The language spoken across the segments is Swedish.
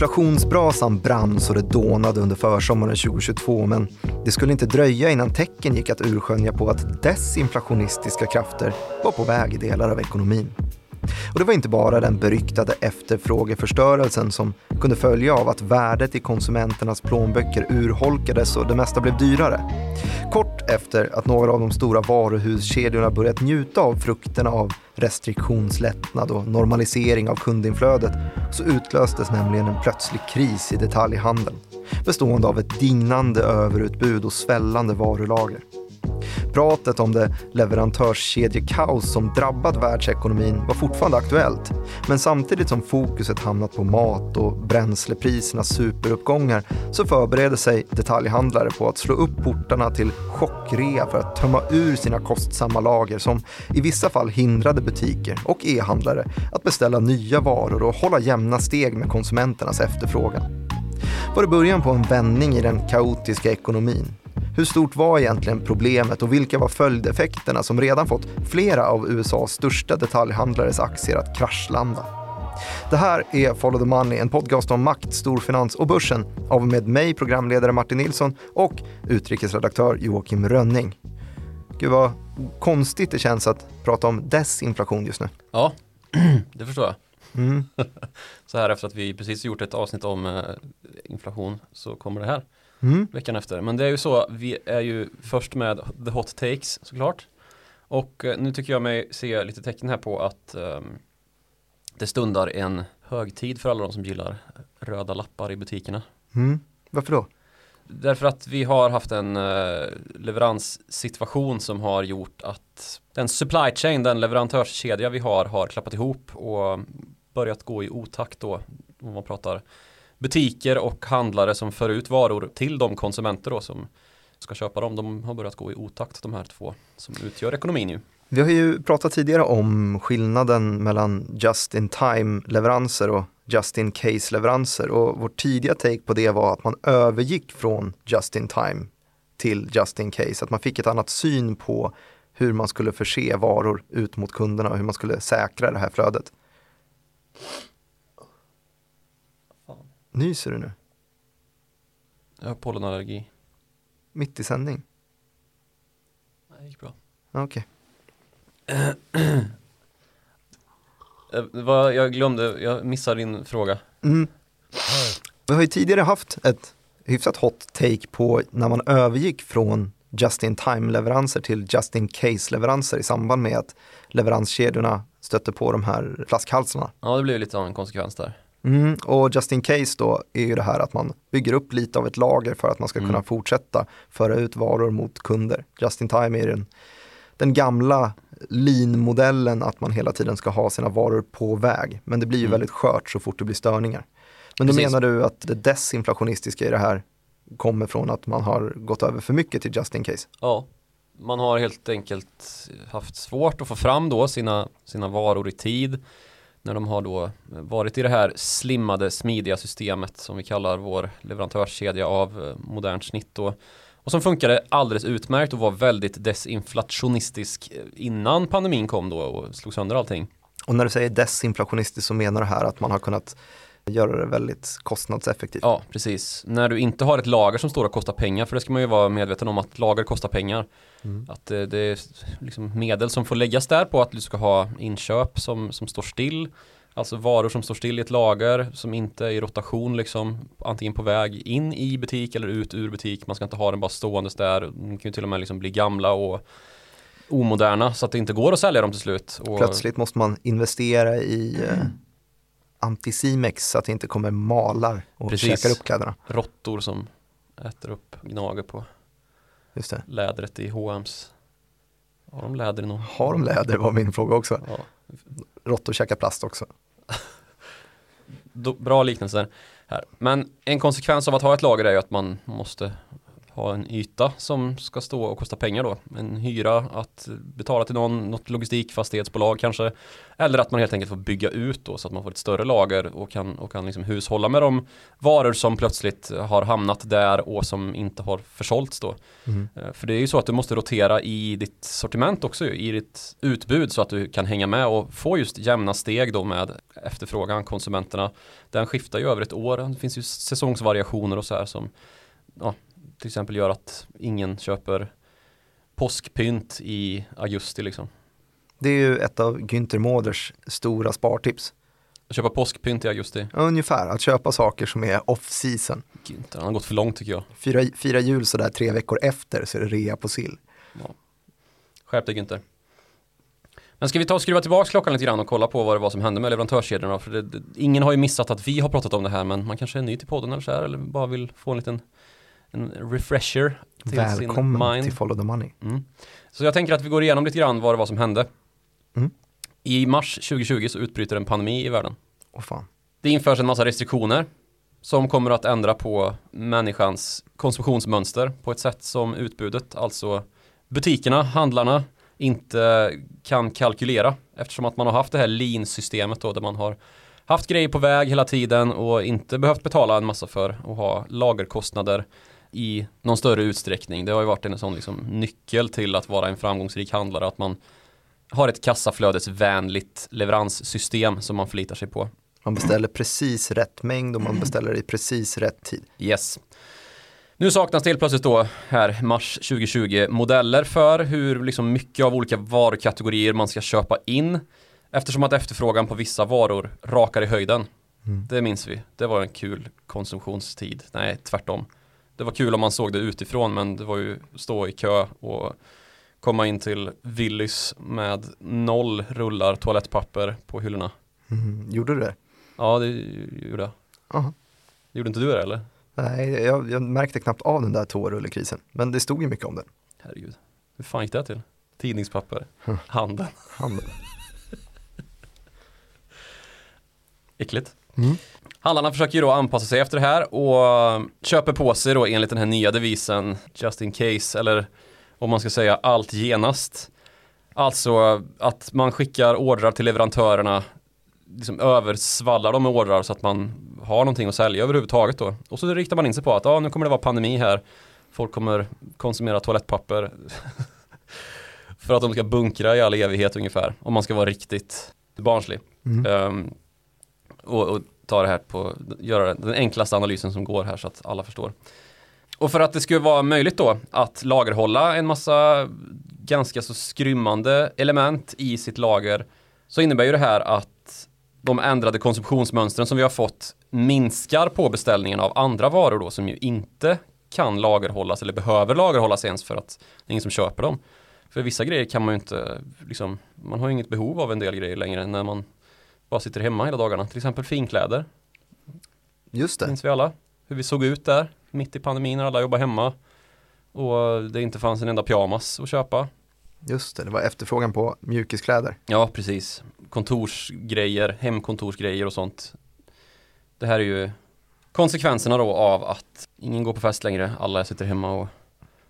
Inflationsbrasan brann så det dånade under försommaren 2022 men det skulle inte dröja innan tecken gick att urskönja på att desinflationistiska krafter var på väg i delar av ekonomin. Och det var inte bara den beryktade efterfrågeförstörelsen som kunde följa av att värdet i konsumenternas plånböcker urholkades och det mesta blev dyrare. Kort efter att några av de stora varuhuskedjorna börjat njuta av frukterna av restriktionslättnad och normalisering av kundinflödet så utlöstes nämligen en plötslig kris i detaljhandeln bestående av ett dignande överutbud och svällande varulager. Pratet om det leverantörskedjekaos som drabbat världsekonomin var fortfarande aktuellt. Men samtidigt som fokuset hamnat på mat och bränsleprisernas superuppgångar så förbereder sig detaljhandlare på att slå upp portarna till chockrea för att tömma ur sina kostsamma lager som i vissa fall hindrade butiker och e-handlare att beställa nya varor och hålla jämna steg med konsumenternas efterfrågan. Var det början på en vändning i den kaotiska ekonomin? Hur stort var egentligen problemet och vilka var följdeffekterna som redan fått flera av USAs största detaljhandlares aktier att kraschlanda? Det här är Follow the Money, en podcast om makt, storfinans och börsen av med mig, programledare Martin Nilsson och utrikesredaktör Joakim Rönning. Gud vad konstigt det känns att prata om desinflation just nu. Ja, det förstår jag. Mm. så här efter att vi precis gjort ett avsnitt om eh, inflation så kommer det här Mm. veckan efter. Men det är ju så, vi är ju först med the hot takes såklart. Och eh, nu tycker jag mig se lite tecken här på att ehm, det stundar en högtid för alla de som gillar röda lappar i butikerna. Mm. Varför då? Därför att vi har haft en uh, leveranssituation som har gjort att den supply chain, den leverantörskedja vi har, har klappat ihop och börjat gå i otakt då. Om man pratar butiker och handlare som för ut varor till de konsumenter då som ska köpa dem. De har börjat gå i otakt de här två som utgör ekonomin ju. Vi har ju pratat tidigare om skillnaden mellan just-in-time leveranser och just-in-case leveranser och vår tidiga take på det var att man övergick från just-in-time till just-in-case, att man fick ett annat syn på hur man skulle förse varor ut mot kunderna och hur man skulle säkra det här flödet. Nyser du nu? Jag har pollenallergi. Mitt i sändning? Det gick bra. Okej. Eh, vad, jag glömde, jag missade din fråga. Mm. Vi har ju tidigare haft ett hyfsat hot take på när man övergick från just-in-time-leveranser till just-in-case-leveranser i samband med att leveranskedjorna stötte på de här flaskhalsarna. Ja, det blev lite av en konsekvens där. Mm, och just in case då är ju det här att man bygger upp lite av ett lager för att man ska Mm. kunna fortsätta föra ut varor mot kunder. Just in time är den, den gamla lean-modellen att man hela tiden ska ha sina varor på väg. Men det blir ju Mm. väldigt skört så fort det blir störningar. Men då Precis. menar du att det desinflationistiska i det här kommer från att man har gått över för mycket till just in case? Ja, man har helt enkelt haft svårt att få fram då sina, sina varor i tid när de har då varit i det här slimmade, smidiga systemet som vi kallar vår leverantörskedja av eh, modernt snitt då. Och som funkade alldeles utmärkt och var väldigt desinflationistisk eh, innan pandemin kom då och slog sönder allting. Och när du säger desinflationistisk så menar du här att man har kunnat göra det väldigt kostnadseffektivt. Ja, precis. När du inte har ett lager som står och kostar pengar, för det ska man ju vara medveten om att lager kostar pengar. Mm. Att det, det är liksom medel som får läggas där på att du ska ha inköp som, som står still. Alltså varor som står still i ett lager som inte är i rotation liksom antingen på väg in i butik eller ut ur butik. Man ska inte ha den bara ståendes där. De kan ju till och med liksom bli gamla och omoderna så att det inte går att sälja dem till slut. Och, Plötsligt måste man investera i eh, antisimex så att det inte kommer malar och Precis. käkar upp kläderna. råttor som äter upp, gnager på Just det. lädret i H&M's Har de läder i någon? Har de läder var min fråga också. Ja. Råttor käkar plast också. Bra liknelser här. Men en konsekvens av att ha ett lager är ju att man måste ha en yta som ska stå och kosta pengar då. En hyra att betala till någon, något logistikfastighetsbolag kanske. Eller att man helt enkelt får bygga ut då så att man får ett större lager och kan, och kan liksom hushålla med de varor som plötsligt har hamnat där och som inte har försålts då. Mm. För det är ju så att du måste rotera i ditt sortiment också, i ditt utbud så att du kan hänga med och få just jämna steg då med efterfrågan, konsumenterna. Den skiftar ju över ett år, det finns ju säsongsvariationer och så här som ja, till exempel gör att ingen köper påskpynt i augusti liksom. Det är ju ett av Günther Mårders stora spartips. Att köpa påskpynt i augusti? Ja, ungefär, att köpa saker som är off season. Günther, han har gått för långt tycker jag. Fira, fira jul sådär tre veckor efter så är det rea på sill. Ja. Skärp dig Günther. Men ska vi ta och skruva tillbaka klockan lite grann och kolla på vad det var som hände med leverantörskedjorna? För det, det, ingen har ju missat att vi har pratat om det här men man kanske är ny till podden eller så här eller bara vill få en liten en refresher till Välkommen sin till Follow the Money. Mm. Så jag tänker att vi går igenom lite grann vad det var som hände. Mm. I mars 2020 så utbryter en pandemi i världen. Oh, fan. Det införs en massa restriktioner som kommer att ändra på människans konsumtionsmönster på ett sätt som utbudet, alltså butikerna, handlarna, inte kan kalkylera eftersom att man har haft det här lean-systemet då där man har haft grejer på väg hela tiden och inte behövt betala en massa för att ha lagerkostnader i någon större utsträckning. Det har ju varit en sån liksom nyckel till att vara en framgångsrik handlare att man har ett kassaflödesvänligt leveranssystem som man förlitar sig på. Man beställer precis rätt mängd och man beställer i precis rätt tid. Yes. Nu saknas det helt plötsligt då här mars 2020 modeller för hur liksom mycket av olika varukategorier man ska köpa in eftersom att efterfrågan på vissa varor rakar i höjden. Mm. Det minns vi. Det var en kul konsumtionstid. Nej, tvärtom. Det var kul om man såg det utifrån men det var ju stå i kö och komma in till Willys med noll rullar toalettpapper på hyllorna. Mm. Gjorde du det? Ja, det gjorde jag. Aha. Gjorde inte du det eller? Nej, jag, jag märkte knappt av den där toarullekrisen. Men det stod ju mycket om den. Herregud. Hur fan gick det till? Tidningspapper? Handeln? Handeln. Äckligt. Mm. Handlarna försöker ju då anpassa sig efter det här och köper på sig då enligt den här nya devisen Just in case eller om man ska säga allt genast. Alltså att man skickar ordrar till leverantörerna liksom översvallar dem med ordrar så att man har någonting att sälja överhuvudtaget då. Och så riktar man in sig på att ja, nu kommer det vara pandemi här. Folk kommer konsumera toalettpapper för att de ska bunkra i all evighet ungefär. Om man ska vara riktigt barnslig. Mm. Um, och, och, ta det här på, göra den enklaste analysen som går här så att alla förstår. Och för att det skulle vara möjligt då att lagerhålla en massa ganska så skrymmande element i sitt lager så innebär ju det här att de ändrade konsumtionsmönstren som vi har fått minskar på beställningen av andra varor då som ju inte kan lagerhållas eller behöver lagerhållas ens för att det är ingen som köper dem. För vissa grejer kan man ju inte, liksom, man har ju inget behov av en del grejer längre när man bara sitter hemma hela dagarna. Till exempel finkläder. Just det. Minns vi alla hur vi såg ut där mitt i pandemin när alla jobbade hemma. Och det inte fanns en enda pyjamas att köpa. Just det, det var efterfrågan på mjukiskläder. Ja, precis. Kontorsgrejer, hemkontorsgrejer och sånt. Det här är ju konsekvenserna då av att ingen går på fest längre. Alla sitter hemma och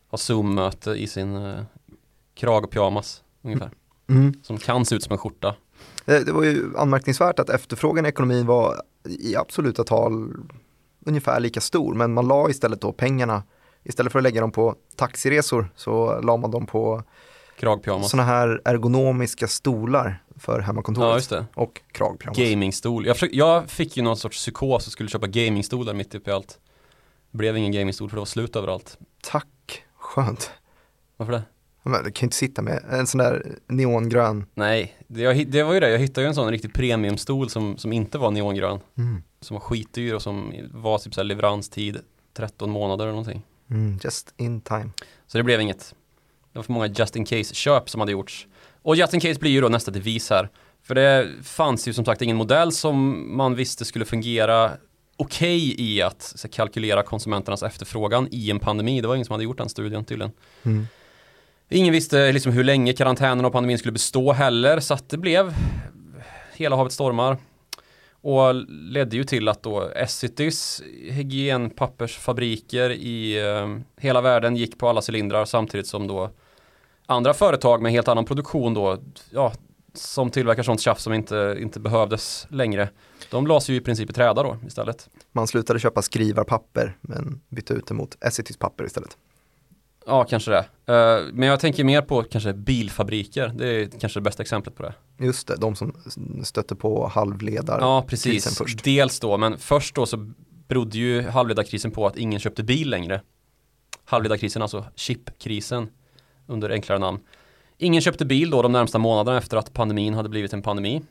har Zoom-möte i sin eh, krag och pyjamas ungefär. Mm. Som kan se ut som en skjorta. Det, det var ju anmärkningsvärt att efterfrågan i ekonomin var i absoluta tal ungefär lika stor, men man la istället då pengarna, istället för att lägga dem på taxiresor så la man dem på Kragpyjamas. Sådana här ergonomiska stolar för hemmakontoret. Ja, just det. Och kragpyjamas. Gamingstol. Jag, försökte, jag fick ju någon sorts psykos och skulle köpa gamingstolar mitt uppe i allt. Blev ingen gamingstol för det var slut överallt. Tack, skönt. Varför det? Men du kan ju inte sitta med en sån där neongrön. Nej, det, jag, det var ju det. Jag hittade ju en sån riktig premiumstol som, som inte var neongrön. Mm. Som var skitdyr och som var typ så leveranstid 13 månader eller någonting. Mm, just in time. Så det blev inget. Det var för många just in case köp som hade gjorts. Och just in case blir ju då nästa devis här. För det fanns ju som sagt ingen modell som man visste skulle fungera okej i att kalkylera konsumenternas efterfrågan i en pandemi. Det var ingen som hade gjort den studien tydligen. Mm. Ingen visste liksom hur länge karantänen och pandemin skulle bestå heller så att det blev hela havet stormar. Och ledde ju till att då Essitys hygienpappersfabriker i eh, hela världen gick på alla cylindrar samtidigt som då andra företag med helt annan produktion då, ja, som tillverkar sånt tjafs som inte, inte behövdes längre. De lades ju i princip i träda då istället. Man slutade köpa skrivarpapper men bytte ut det mot Essitys papper istället. Ja, kanske det. Uh, men jag tänker mer på kanske bilfabriker. Det är kanske det bästa exemplet på det. Just det, de som stötte på halvledar. Ja, precis. Först. Dels då, men först då så berodde ju halvledarkrisen på att ingen köpte bil längre. Halvledarkrisen, alltså chipkrisen under enklare namn. Ingen köpte bil då de närmsta månaderna efter att pandemin hade blivit en pandemi.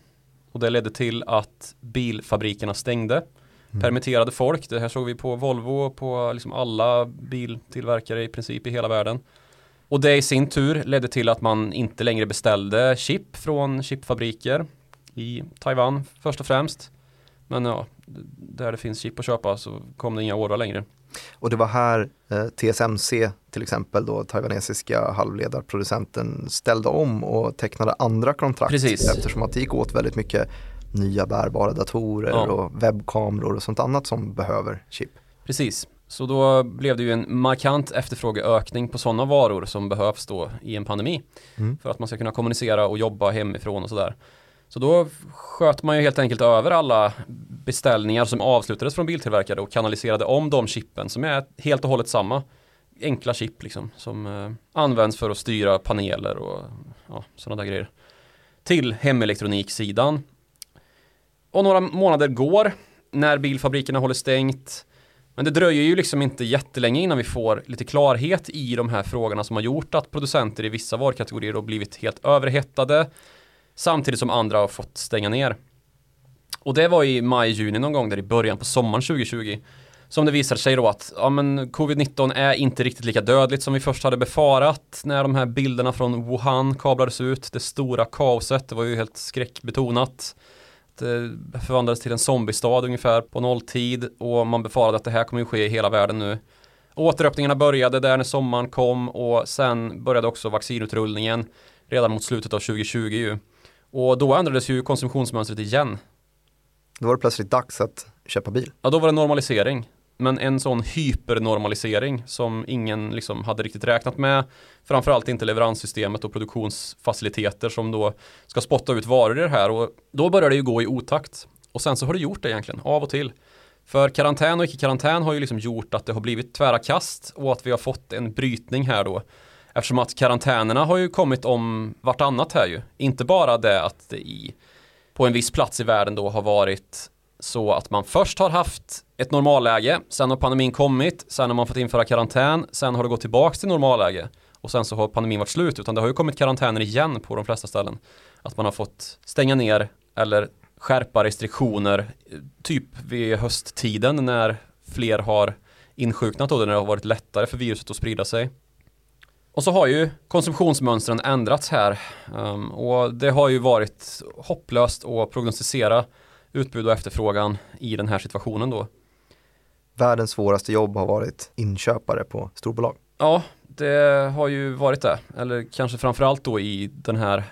Och det ledde till att bilfabrikerna stängde. Mm. Permitterade folk, det här såg vi på Volvo och på liksom alla biltillverkare i princip i hela världen. Och det i sin tur ledde till att man inte längre beställde chip från chipfabriker i Taiwan först och främst. Men ja, där det finns chip att köpa så kom det inga ordrar längre. Och det var här eh, TSMC till exempel då taiwanesiska halvledarproducenten ställde om och tecknade andra kontrakt Precis. eftersom att det gick åt väldigt mycket nya bärbara datorer ja. och webbkameror och sånt annat som behöver chip. Precis, så då blev det ju en markant efterfrågeökning på sådana varor som behövs då i en pandemi. Mm. För att man ska kunna kommunicera och jobba hemifrån och sådär. Så då sköt man ju helt enkelt över alla beställningar som avslutades från biltillverkare och kanaliserade om de chippen som är helt och hållet samma. Enkla chip liksom som eh, används för att styra paneler och ja, sådana där grejer. Till hemelektroniksidan. Och några månader går när bilfabrikerna håller stängt. Men det dröjer ju liksom inte jättelänge innan vi får lite klarhet i de här frågorna som har gjort att producenter i vissa varukategorier har blivit helt överhettade Samtidigt som andra har fått stänga ner. Och det var i maj-juni någon gång där i början på sommaren 2020. Som det visade sig då att ja, men covid-19 är inte riktigt lika dödligt som vi först hade befarat när de här bilderna från Wuhan kablades ut. Det stora kaoset, det var ju helt skräckbetonat. Det förvandlades till en zombiestad ungefär på nolltid och man befarade att det här kommer ju ske i hela världen nu. Återöppningarna började där när sommaren kom och sen började också vaccinutrullningen redan mot slutet av 2020 ju. Och då ändrades ju konsumtionsmönstret igen. Då var det plötsligt dags att köpa bil. Ja, då var det normalisering. Men en sån hypernormalisering som ingen liksom hade riktigt räknat med. Framförallt inte leveranssystemet och produktionsfaciliteter som då ska spotta ut varor i det här. Och då börjar det ju gå i otakt. Och sen så har det gjort det egentligen, av och till. För karantän och icke-karantän har ju liksom gjort att det har blivit tvära kast och att vi har fått en brytning här då Eftersom att karantänerna har ju kommit om vartannat här ju. Inte bara det att det i, på en viss plats i världen då har varit så att man först har haft ett normalläge, sen har pandemin kommit, sen har man fått införa karantän, sen har det gått tillbaka till normalläge och sen så har pandemin varit slut, utan det har ju kommit karantäner igen på de flesta ställen. Att man har fått stänga ner eller skärpa restriktioner, typ vid hösttiden när fler har insjuknat och när det har varit lättare för viruset att sprida sig. Och så har ju konsumtionsmönstren ändrats här ehm, och det har ju varit hopplöst att prognostisera utbud och efterfrågan i den här situationen då. Världens svåraste jobb har varit inköpare på storbolag. Ja, det har ju varit det. Eller kanske framförallt då i den här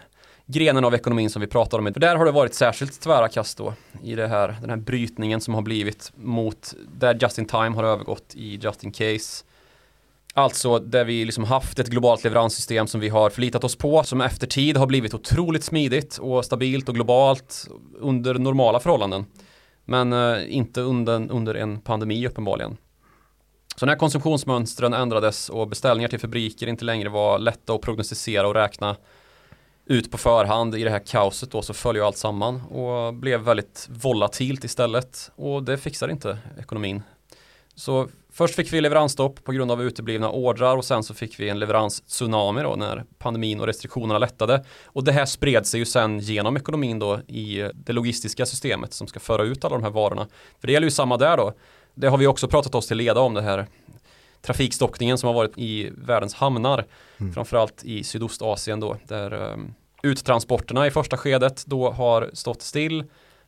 grenen av ekonomin som vi pratar om. För där har det varit särskilt tvära kast då i det här, den här brytningen som har blivit mot där just in time har övergått i just in case. Alltså där vi liksom haft ett globalt leveranssystem som vi har förlitat oss på som efter tid har blivit otroligt smidigt och stabilt och globalt under normala förhållanden. Men eh, inte under, under en pandemi uppenbarligen. Så när konsumtionsmönstren ändrades och beställningar till fabriker inte längre var lätta att prognostisera och räkna ut på förhand i det här kaoset då så följer allt samman och blev väldigt volatilt istället och det fixar inte ekonomin. Så Först fick vi leveransstopp på grund av uteblivna ordrar och sen så fick vi en leverans-tsunami då när pandemin och restriktionerna lättade. Och det här spred sig ju sen genom ekonomin då i det logistiska systemet som ska föra ut alla de här varorna. För det gäller ju samma där då. Det har vi också pratat oss till leda om det här trafikstockningen som har varit i världens hamnar. Mm. Framförallt i Sydostasien då där um, uttransporterna i första skedet då har stått still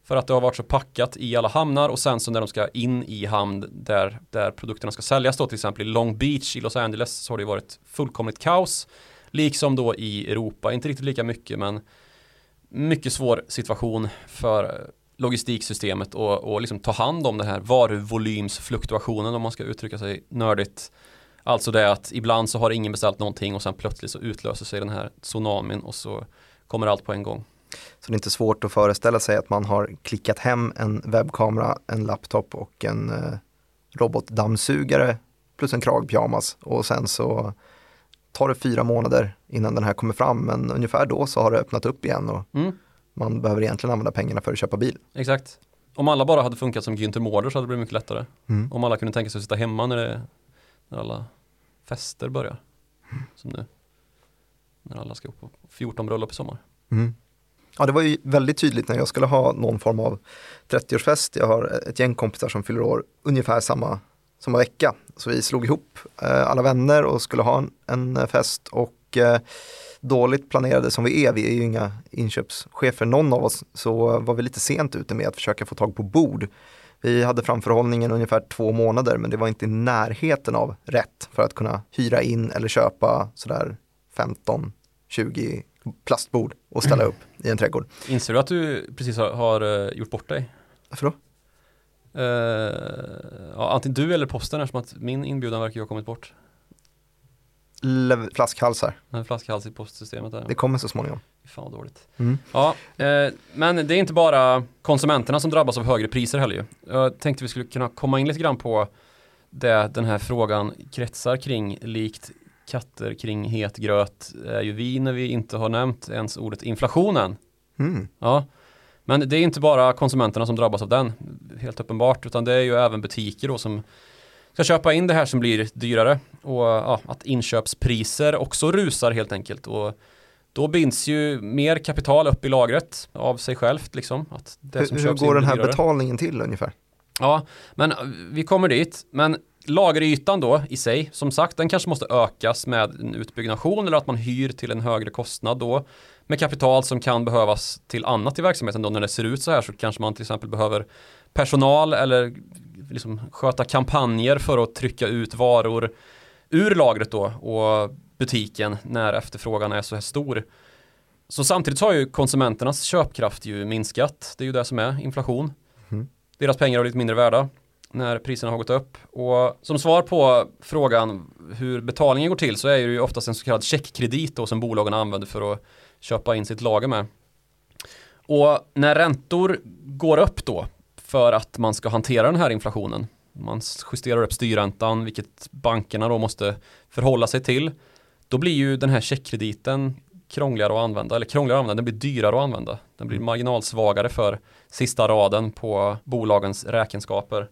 för att det har varit så packat i alla hamnar och sen så när de ska in i hamn där, där produkterna ska säljas då till exempel i Long Beach i Los Angeles så har det varit fullkomligt kaos. Liksom då i Europa, inte riktigt lika mycket men mycket svår situation för logistiksystemet och, och liksom ta hand om den här varuvolymsfluktuationen om man ska uttrycka sig nördigt. Alltså det att ibland så har ingen beställt någonting och sen plötsligt så utlöser sig den här tsunamin och så kommer allt på en gång. Så det är inte svårt att föreställa sig att man har klickat hem en webbkamera, en laptop och en eh, robotdammsugare plus en kragpyjamas och sen så tar det fyra månader innan den här kommer fram men ungefär då så har det öppnat upp igen och Mm, man behöver egentligen använda pengarna för att köpa bil. exakt. Om alla bara hade funkat som Günther Mårder så hade det blivit mycket lättare. Mm. Om alla kunde tänka sig att sitta hemma när, det, när alla fester börjar. Som nu. När alla ska upp på 14 bröllop i sommar. Mm. Ja, det var ju väldigt tydligt när jag skulle ha någon form av 30-årsfest. Jag har ett gäng kompisar som fyller år ungefär samma, samma vecka. Så vi slog ihop eh, alla vänner och skulle ha en, en eh, fest och eh, dåligt planerade som vi är, vi är ju inga inköpschefer någon av oss, så var vi lite sent ute med att försöka få tag på bord. Vi hade framförhållningen ungefär två månader men det var inte i närheten av rätt för att kunna hyra in eller köpa sådär 15-20 plastbord och ställa upp i en trädgård. Inser du att du precis har, har eh, gjort bort dig? Varför då? Uh, ja, antingen du eller posten eftersom att min inbjudan verkar ju ha kommit bort. Lev- flaskhalsar, En flaskhals i postsystemet där. det kommer så småningom. Fan vad dåligt. Mm. Ja, eh, men det är inte bara konsumenterna som drabbas av högre priser heller ju. Jag tänkte vi skulle kunna komma in lite grann på det den här frågan kretsar kring likt katter kring het gröt är ju vi när vi inte har nämnt ens ordet inflationen. Mm. Ja, men det är inte bara konsumenterna som drabbas av den, helt uppenbart, utan det är ju även butiker då som ska köpa in det här som blir dyrare och ja, att inköpspriser också rusar helt enkelt och då binds ju mer kapital upp i lagret av sig självt liksom. Att det som Hur, hur köps in går den här dyrare. betalningen till ungefär? Ja, men vi kommer dit. Men lagerytan då i sig, som sagt, den kanske måste ökas med en utbyggnation eller att man hyr till en högre kostnad då med kapital som kan behövas till annat i verksamheten då när det ser ut så här så kanske man till exempel behöver personal eller liksom sköta kampanjer för att trycka ut varor ur lagret då och butiken när efterfrågan är så här stor. Så samtidigt har ju konsumenternas köpkraft ju minskat. Det är ju det som är inflation. Mm. Deras pengar har blivit mindre värda när priserna har gått upp. Och som svar på frågan hur betalningen går till så är det ju oftast en så kallad checkkredit då som bolagen använder för att köpa in sitt lager med. Och när räntor går upp då för att man ska hantera den här inflationen. Man justerar upp styrräntan, vilket bankerna då måste förhålla sig till. Då blir ju den här checkkrediten krångligare att använda, eller krångligare att använda, den blir dyrare att använda. Den blir marginalsvagare för sista raden på bolagens räkenskaper.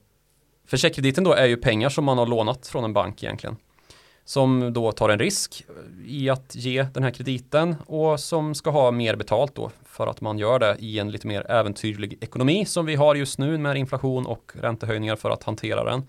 För checkkrediten då är ju pengar som man har lånat från en bank egentligen. Som då tar en risk i att ge den här krediten och som ska ha mer betalt då för att man gör det i en lite mer äventyrlig ekonomi som vi har just nu med inflation och räntehöjningar för att hantera den.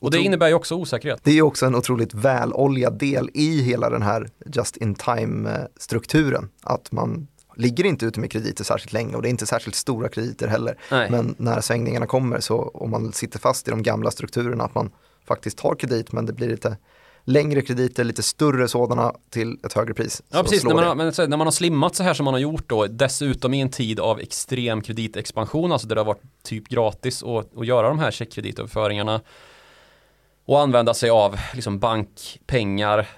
Och det innebär ju också osäkerhet. Det är ju också en otroligt väloljad del i hela den här just in time-strukturen. Att man ligger inte ute med krediter särskilt länge och det är inte särskilt stora krediter heller. Nej. Men när svängningarna kommer så om man sitter fast i de gamla strukturerna att man faktiskt tar kredit men det blir lite längre krediter, lite större sådana till ett högre pris. Ja precis, när man, har, men, när man har slimmat så här som man har gjort då, dessutom i en tid av extrem kreditexpansion, alltså där det har varit typ gratis att, att göra de här checkkrediteröverföringarna och använda sig av liksom bankpengar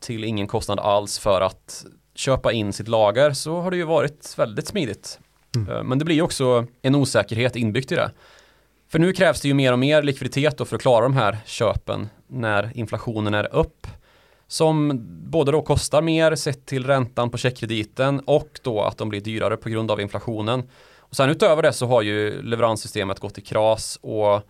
till ingen kostnad alls för att köpa in sitt lager så har det ju varit väldigt smidigt. Mm. Eh, Men det blir ju också en osäkerhet inbyggt i det. För nu krävs det ju mer och mer likviditet då för att klara de här köpen när inflationen är upp. Som både då kostar mer sett till räntan på checkkrediten och då att de blir dyrare på grund av inflationen. Och sen utöver det så har ju leveranssystemet gått i kras och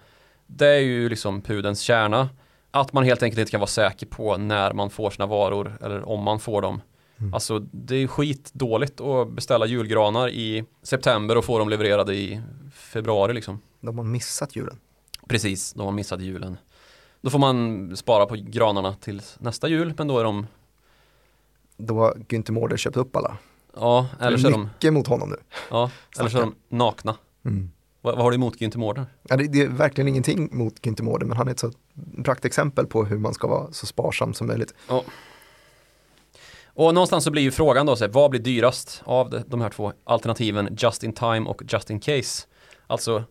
det är ju liksom pudens kärna. Att man helt enkelt inte kan vara säker på när man får sina varor eller om man får dem. Mm. Alltså det är skitdåligt att beställa julgranar i september och få dem levererade i februari liksom. De har missat julen. Precis, de har missat julen. Då får man spara på granarna till nästa jul, men då är de, Då har Günther Mårder köpt upp alla. ja, eller så är de, Mycket mot honom nu. ja, eller så är de nakna. Mm. Vad, vad har du emot Günther Mårder? Ja, det, det är verkligen ingenting mot Günther Mårder men han är ett så praktexempel på hur man ska vara så sparsam som möjligt. Och någonstans så blir ju frågan då, så här, vad blir dyrast av de, här två alternativen, just in time och just in case? Alltså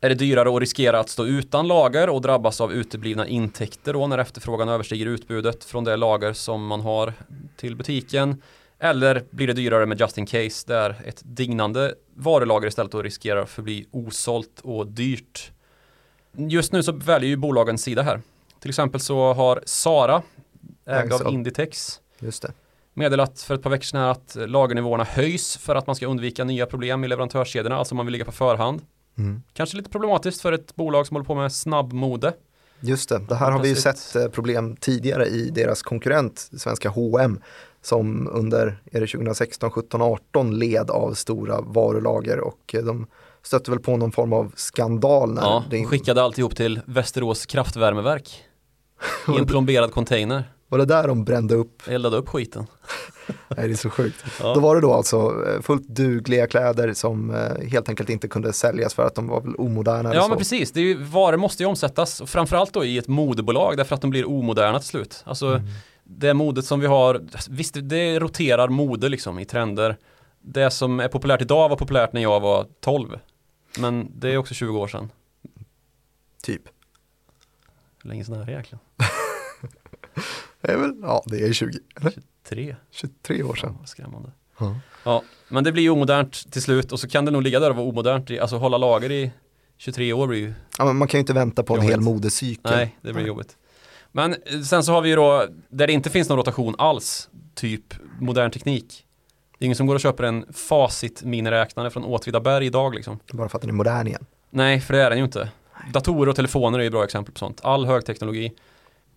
är det dyrare att riskera att stå utan lager och drabbas av uteblivna intäkter då när efterfrågan överstiger utbudet från det lager som man har till butiken? Eller blir det dyrare med just in case där ett dignande varulager istället då riskerar att förbli osålt och dyrt? Just nu så väljer ju bolagen sida här. Till exempel så har Sara, ägd av Inditex, Just det. meddelat för ett par veckor sedan att lagernivåerna höjs för att man ska undvika nya problem i leverantörskedjorna, alltså man vill ligga på förhand. Mm. Kanske lite problematiskt för ett bolag som håller på med snabbmode. Just det, det här har vi ju sett eh, problem tidigare i deras konkurrent, svenska H&M som under, är det 2016, 17, 18 led av stora varulager och eh, de stötte väl på någon form av skandal när Ja, det, skickade alltihop till Västerås kraftvärmeverk. I en plomberad container. Var det där de brände upp, Eldade upp skiten. nej det är så sjukt. Ja. Då var det då alltså eh, fullt dugliga kläder som eh, helt enkelt inte kunde säljas för att de var väl omoderna Ja men precis, det är ju, varor måste ju omsättas framförallt då i ett modebolag därför att de blir omoderna till slut. Alltså Mm. det modet som vi har, visst det roterar mode liksom i trender. Det som är populärt idag var populärt när jag var 12. Men det är också 20 år sedan. Typ. Hur länge sedan är det egentligen? Det är väl, ja det är 20, eller? 3? 23 år sedan. Vad skrämmande. Ja. Ja, men det blir ju omodernt till slut och så kan det nog ligga där och vara omodernt. i- Alltså hålla lager i 23 år blir ju Ja, men man kan ju inte vänta på en Jobbigt. hel modecykel. Nej, det blir jobbigt. Men eh, sen så har vi ju då, där det inte finns någon rotation alls, typ modern teknik. Det är ingen som går och köper en facit miniräknare från Åtvidaberg idag liksom. Bara för att den är modern igen. Nej, för det är den ju inte. Datorer och telefoner är ju bra exempel på sånt. All högteknologi.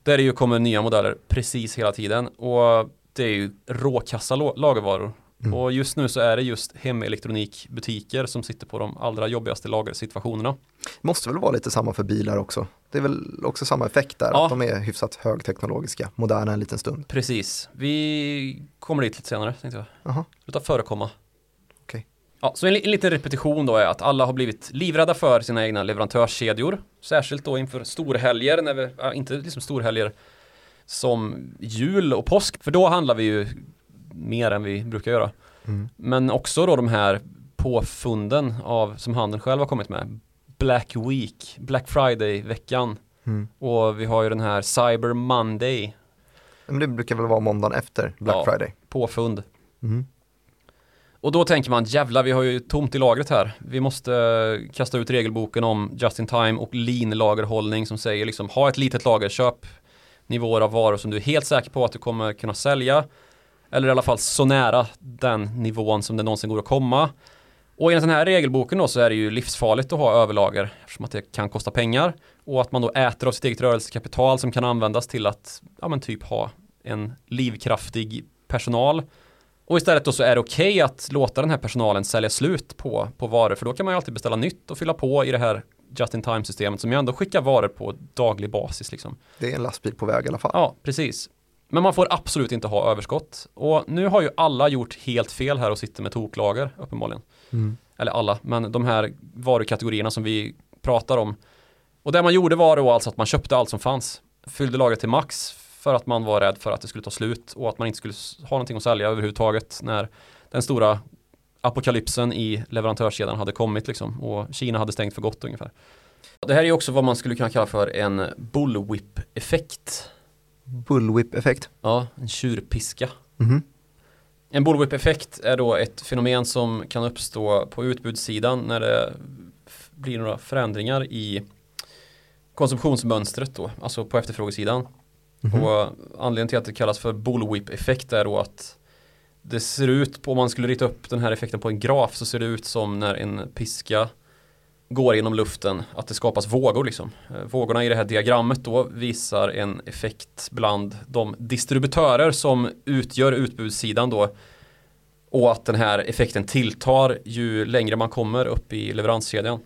Där det ju kommer nya modeller precis hela tiden. Och det är ju råkassa lagervaror. Mm. Och just nu så är det just hemelektronikbutiker som sitter på de allra jobbigaste lagersituationerna. Måste väl vara lite samma för bilar också. Det är väl också samma effekt där, Ja. att de är hyfsat högteknologiska, moderna en liten stund. Precis. Vi kommer dit lite senare tänkte jag. Jaha. Sluta förekomma. Ja, så en, en liten repetition då är att alla har blivit livrädda för sina egna leverantörskedjor. Särskilt då inför storhelger, när vi, ja, inte liksom storhelger som jul och påsk. För då handlar vi ju mer än vi brukar göra. Mm. Men också då de här påfunden av, som handeln själv har kommit med. Black Week, Black Friday-veckan. Mm. Och vi har ju den här Cyber Monday, Men det brukar väl vara måndagen efter Black Ja. Friday. påfund. Mm. Och då tänker man, jävlar vi har ju tomt i lagret här. Vi måste eh, kasta ut regelboken om just in time och lean lagerhållning som säger liksom ha ett litet lager, köp nivåer av varor som du är helt säker på att du kommer kunna sälja. Eller i alla fall så nära den nivån som det någonsin går att komma. Och enligt den här regelboken då så är det ju livsfarligt att ha överlager eftersom att det kan kosta pengar. Och att man då äter av sitt eget rörelsekapital som kan användas till att ja men typ ha en livskraftig personal. Och istället då så är det okej att låta den här personalen sälja slut på, på varor för då kan man ju alltid beställa nytt och fylla på i det här just in time systemet som ju ändå skickar varor på daglig basis liksom. Det är en lastbil på väg i alla fall. Ja, precis. Men man får absolut inte ha överskott. Och nu har ju alla gjort helt fel här och sitter med toklager uppenbarligen. Mm. Eller alla, men de här varukategorierna som vi pratar om. Och det man gjorde var då alltså att man köpte allt som fanns. Fyllde lagret till max för att man var rädd för att det skulle ta slut och att man inte skulle ha någonting att sälja överhuvudtaget när den stora apokalypsen i leverantörskedjan hade kommit liksom och Kina hade stängt för gott ungefär. Det här är också vad man skulle kunna kalla för en bullwhip-effekt. Bullwhip-effekt. Ja, en tjurpiska. Mhm. En bullwhip-effekt är då ett fenomen som kan uppstå på utbudssidan när det blir några förändringar i konsumtionsmönstret då, alltså på efterfrågesidan. Mhm. Och anledningen till att det kallas för bullwhip-effekt är då att det ser ut på, om man skulle rita upp den här effekten på en graf så ser det ut som när en piska går genom luften, att det skapas vågor liksom. Eh, Vågorna i det här diagrammet då visar en effekt bland de distributörer som utgör utbudssidan då och att den här effekten tilltar ju längre man kommer upp i leveranskedjan.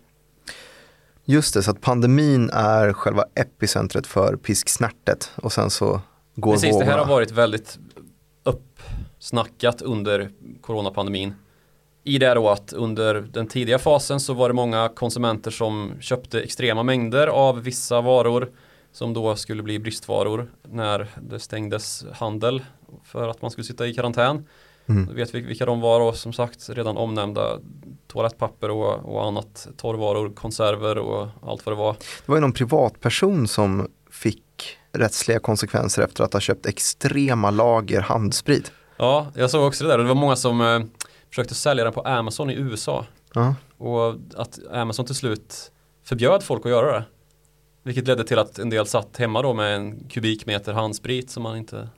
Just det, så att pandemin är själva epicentret för pisksnärtet och sen så går Precis, det vågorna. här har varit väldigt uppsnackat under coronapandemin. I det då att under den tidiga fasen så var det många konsumenter som köpte extrema mängder av vissa varor som då skulle bli bristvaror när det stängdes handel för att man skulle sitta i karantän. Mm. Då vet vi vilka de var och som sagt redan omnämnda toalettpapper och, och annat torrvaror, konserver och allt vad det var. Det var ju någon privatperson som fick rättsliga konsekvenser efter att ha köpt extrema lager handsprit. Ja, jag såg också det där och det var många som eh, försökte sälja den på Amazon i USA. Ja. Och att Amazon till slut förbjöd folk att göra det. Vilket ledde till att en del satt hemma då med en kubikmeter handsprit som man inte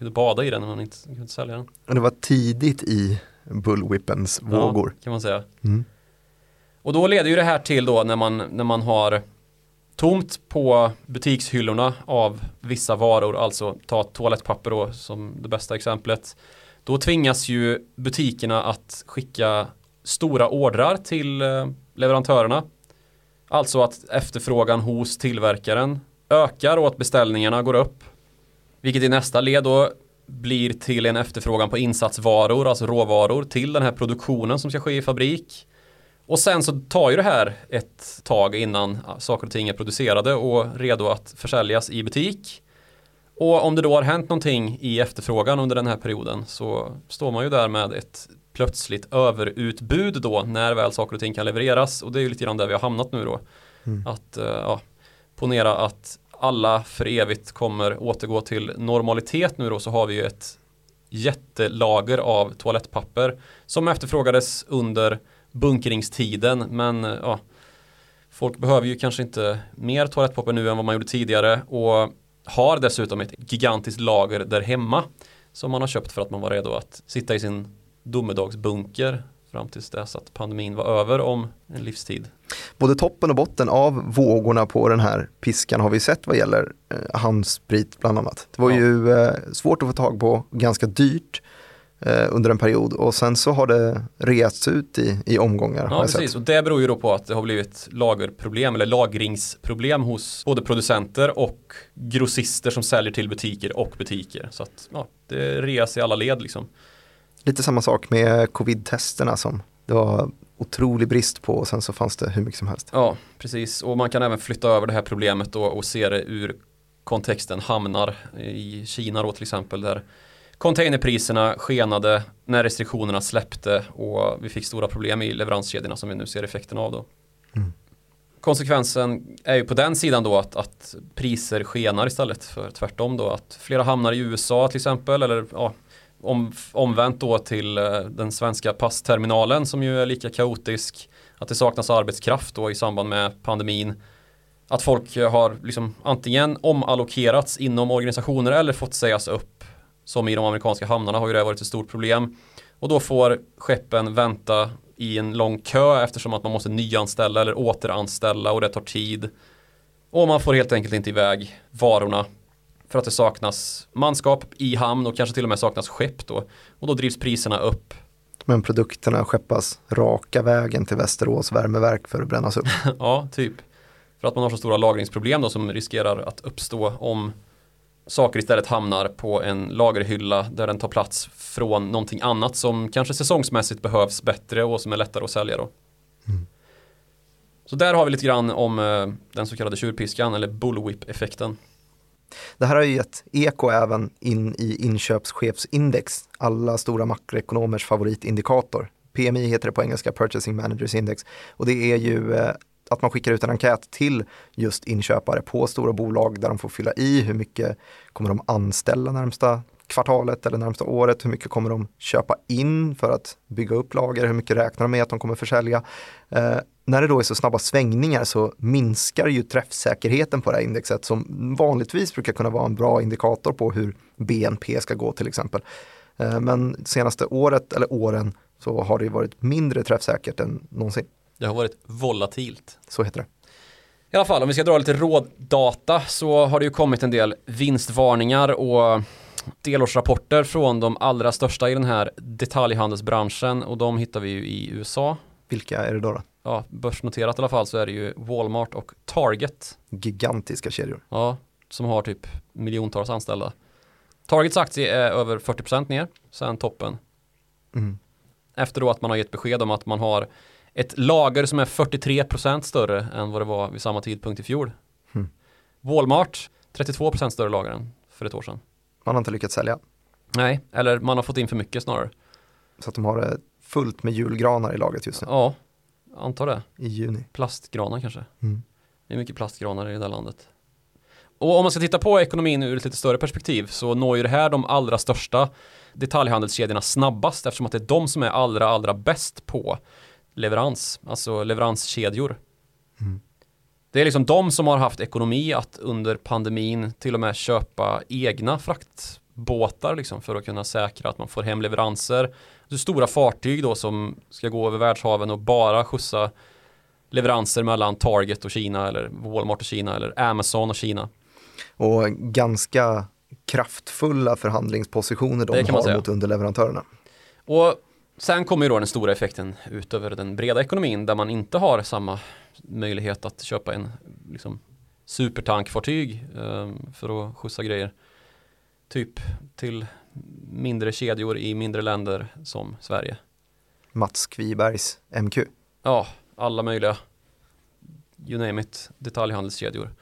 kunde bada i den, men man inte kunde sälja den. Och det var tidigt i bullwhippens vågor. Ja, kan man säga. Mm. Och då leder ju det här till då när man, när man har tomt på butikshyllorna av vissa varor, alltså ta toalettpapper då som det bästa exemplet. Då tvingas ju butikerna att skicka stora ordrar till eh, leverantörerna. Alltså att efterfrågan hos tillverkaren ökar och att beställningarna går upp. Vilket i nästa led då blir till en efterfrågan på insatsvaror, alltså råvaror till den här produktionen som ska ske i fabrik. Och sen så tar ju det här ett tag innan saker och ting är producerade och redo att försäljas i butik. Och om det då har hänt någonting i efterfrågan under den här perioden så står man ju där med ett plötsligt överutbud då när väl saker och ting kan levereras och det är ju lite grann där vi har hamnat nu då. Mm. Att eh, ja, ponera att alla för evigt kommer återgå till normalitet nu då så har vi ju ett jättelager av toalettpapper som efterfrågades under bunkringstiden. Men ja, folk behöver ju kanske inte mer toalettpapper nu än vad man gjorde tidigare och har dessutom ett gigantiskt lager där hemma som man har köpt för att man var redo att sitta i sin domedagsbunker fram tills dess att pandemin var över om en livstid. Både toppen och botten av vågorna på den här piskan har vi sett vad gäller eh, handsprit bland annat. Det var ja. ju eh, svårt att få tag på, ganska dyrt eh, under en period och sen så har det reats ut i, i omgångar. Ja, precis. Och det beror ju då på att det har blivit lagerproblem eller lagringsproblem hos både producenter och grossister som säljer till butiker och butiker. Så att ja, det reas i alla led liksom. Lite samma sak med covid-testerna som det var otrolig brist på och sen så fanns det hur mycket som helst. Ja, precis. Och man kan även flytta över det här problemet då och se det ur kontexten hamnar i Kina då till exempel där containerpriserna skenade när restriktionerna släppte och vi fick stora problem i leveranskedjorna som vi nu ser effekten av då. Mm. Konsekvensen är ju på den sidan då att, att priser skenar istället för tvärtom då att flera hamnar i USA till exempel eller ja, om, omvänt då till eh, den svenska passterminalen som ju är lika kaotisk. Att det saknas arbetskraft då i samband med pandemin. Att folk har liksom antingen omallokerats inom organisationer eller fått sägas upp. Som i de amerikanska hamnarna har ju det varit ett stort problem. Och då får skeppen vänta i en lång kö eftersom att man måste nyanställa eller återanställa och det tar tid. Och man får helt enkelt inte iväg varorna för att det saknas manskap i hamn och kanske till och med saknas skepp då. Och då drivs priserna upp. Men produkterna skeppas raka vägen till Västerås värmeverk för att brännas upp. ja, typ. För att man har så stora lagringsproblem då som riskerar att uppstå om saker istället hamnar på en lagerhylla där den tar plats från någonting annat som kanske säsongsmässigt behövs bättre och som är lättare att sälja då. Mm. Så där har vi lite grann om eh, den så kallade tjurpiskan eller bullwhip-effekten. Det här har ju gett eko även in i inköpschefsindex, alla stora makroekonomers favoritindikator. PMI heter det på engelska, Purchasing Managers Index. Och det är ju eh, att man skickar ut en enkät till just inköpare på stora bolag där de får fylla i hur mycket kommer de anställa närmsta kvartalet eller närmsta året, hur mycket kommer de köpa in för att bygga upp lager, hur mycket räknar de med att de kommer försälja. Eh, när det då är så snabba svängningar så minskar ju träffsäkerheten på det här indexet som vanligtvis brukar kunna vara en bra indikator på hur BNP ska gå till exempel. Eh, men senaste året eller åren så har det varit mindre träffsäkert än någonsin. Det har varit volatilt. Så heter det. I alla fall, om vi ska dra lite råddata så har det ju kommit en del vinstvarningar och delårsrapporter från de allra största i den här detaljhandelsbranschen och de hittar vi ju i USA. Vilka är det då? då? Ja, börsnoterat i alla fall så är det ju Walmart och Target. Gigantiska kedjor. Ja, som har typ miljontals anställda. Targets aktie är över 40% ner sen toppen. Mm. Efter då att man har gett besked om att man har ett lager som är 43% större än vad det var vid samma tidpunkt i fjol. Mm. Walmart 32% större lager än för ett år sedan. Man har inte lyckats sälja. Nej, eller man har fått in för mycket snarare. Så att de har det fullt med julgranar i lagret just nu. Ja, antar det. I juni. Plastgranar kanske. Mm. Det är mycket plastgranar i det där landet. Och om man ska titta på ekonomin ur ett lite större perspektiv så når ju det här de allra största detaljhandelskedjorna snabbast eftersom att det är de som är allra, allra bäst på leverans, alltså leveranskedjor. Mm. Det är liksom de som har haft ekonomi att under pandemin till och med köpa egna fraktbåtar liksom för att kunna säkra att man får hem leveranser. Så stora fartyg då som ska gå över världshaven och bara skjutsa leveranser mellan Target och Kina eller Walmart och Kina eller Amazon och Kina. Och ganska kraftfulla förhandlingspositioner de har mot underleverantörerna. Och sen kommer ju då den stora effekten ut över den breda ekonomin där man inte har samma möjlighet att köpa en liksom, supertankfartyg eh, för att skjutsa grejer. Typ till mindre kedjor i mindre länder som Sverige. Mats Kvibergs MQ. Ja, alla möjliga you name it, detaljhandelskedjor.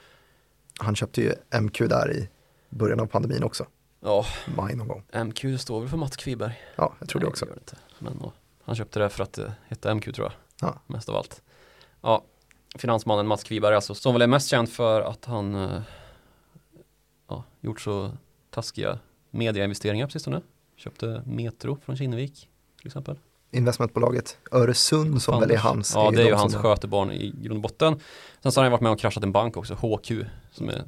Han köpte ju MQ där i början av pandemin också. Ja, Maj någon gång. MQ står väl för Mats Kviberg? Ja, jag tror det Nej, också. gör det. Men ja, han köpte det för att det hette MQ tror jag. Ja. Mest av allt. Ja, finansmannen Mats Kviberg alltså, som väl är mest känd för att han eh, ja, gjort så taskiga mediainvesteringar på sistone. Köpte Metro från Kinnevik till exempel. Investmentbolaget Öresund som väl är Anders. hans. Ja, det är ju hans som- skötebarn i grund och botten. Sen så har han varit med och kraschat en bank också, HQ, som är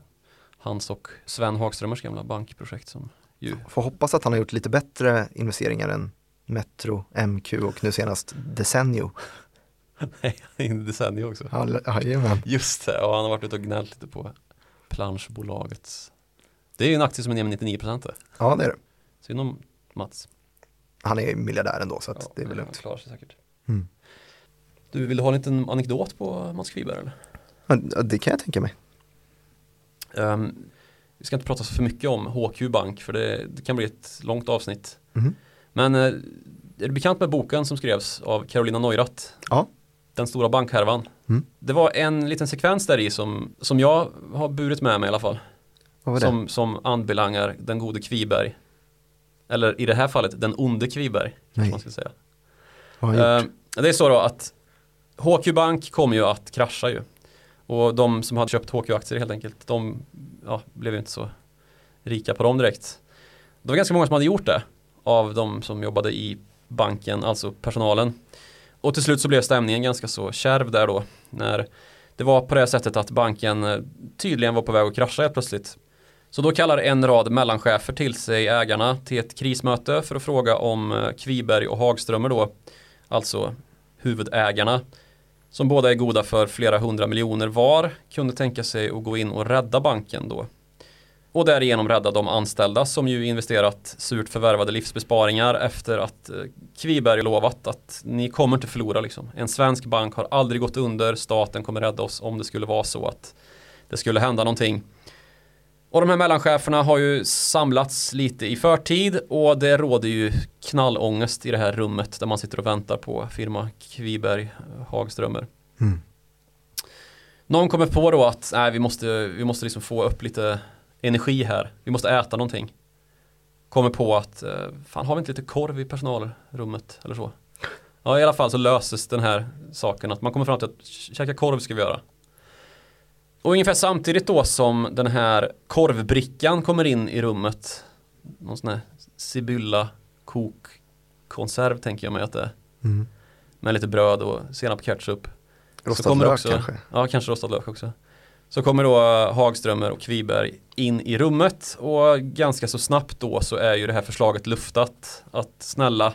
hans och Sven Hagströmers gamla bankprojekt som ju Får hoppas att han har gjort lite bättre investeringar än Metro, MQ och nu senast Decennio. Nej, decennium också. Ja, Jajamän. Just det, och han har varit ute och gnällt lite på planschbolagets. Det är ju en aktie som är ner med 99% det. Ja, det är det. Synd om Mats. Han är miljardär ändå så att Ja, det är väl Han lugnt. klarar sig säkert. Mm. Du, vill du ha en liten anekdot på Mats Kviberg eller? Ja, det kan jag tänka mig. Ehm, vi ska inte prata så för mycket om HQ Bank för det, det kan bli ett långt avsnitt. Mhm. Men eh, är du bekant med boken som skrevs av Carolina Neurath? Ja. Den stora bankhärvan. Mm. Det var en liten sekvens där i som, som jag har burit med mig i alla fall. Vad var det? Som, som anbelangar den gode Kviberg. Eller i det här fallet den onde Kviberg. Nej. man ska säga. Vad har han gjort? Eh, det är så då att HQ Bank kommer ju att krascha ju. Och de som hade köpt HQ-aktier helt enkelt, de ja, blev ju inte så rika på dem direkt. Det var ganska många som hade gjort det av de som jobbade i banken, alltså personalen. Och till slut så blev stämningen ganska så kärv där då. När det var på det sättet att banken eh, tydligen var på väg att krascha helt plötsligt. Så då kallar en rad mellanchefer till sig ägarna till ett krismöte för att fråga om eh, Kviberg och Hagströmer då, alltså huvudägarna, som båda är goda för flera hundra miljoner var, kunde tänka sig att gå in och rädda banken då. Och därigenom rädda de anställda som ju investerat surt förvärvade livsbesparingar efter att eh, Kviberg lovat att ni kommer inte förlora liksom. En svensk bank har aldrig gått under, staten kommer rädda oss om det skulle vara så att det skulle hända någonting. Och de här mellancheferna har ju samlats lite i förtid och det råder ju knallångest i det här rummet där man sitter och väntar på firma Kviberg eh, Hagströmer. Mm. Någon kommer på då att nej, vi måste, vi måste liksom få upp lite energi här. Vi måste äta någonting. Kommer på att eh, fan har vi inte lite korv i personalrummet eller så. Ja i alla fall så löses den här saken att man kommer fram till att käka korv ska vi göra. Och ungefär samtidigt då som den här korvbrickan kommer in i rummet. Någon sån här Sibylla kokkonserv tänker jag mig att det är. Mm. Med lite bröd och senap ketchup. Rostad lök också- kanske? Ja, kanske rostad lök också. Så kommer då Hagströmer och Kviberg in i rummet och ganska så snabbt då så är ju det här förslaget luftat att snälla,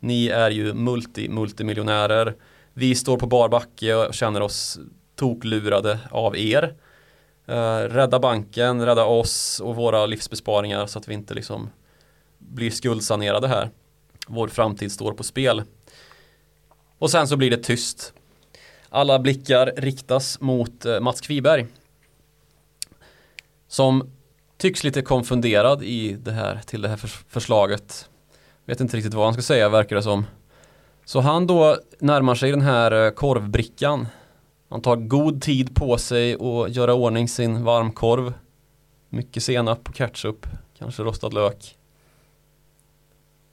ni är ju multi-multimiljonärer. Vi står på bar backe och känner oss toklurade av er. Uh, rädda banken, rädda oss och våra livsbesparingar så att vi inte liksom blir skuldsanerade här. Vår framtid står på spel. Och sen så blir det tyst. Alla blickar riktas mot eh, Mats Kviberg. Som tycks lite konfunderad i det här, till det här förslaget. Vet inte riktigt vad han ska säga verkar det som. Så han då närmar sig den här eh, korvbrickan. Han tar god tid på sig och göra ordning sin varmkorv. Mycket senap och ketchup, kanske rostad lök.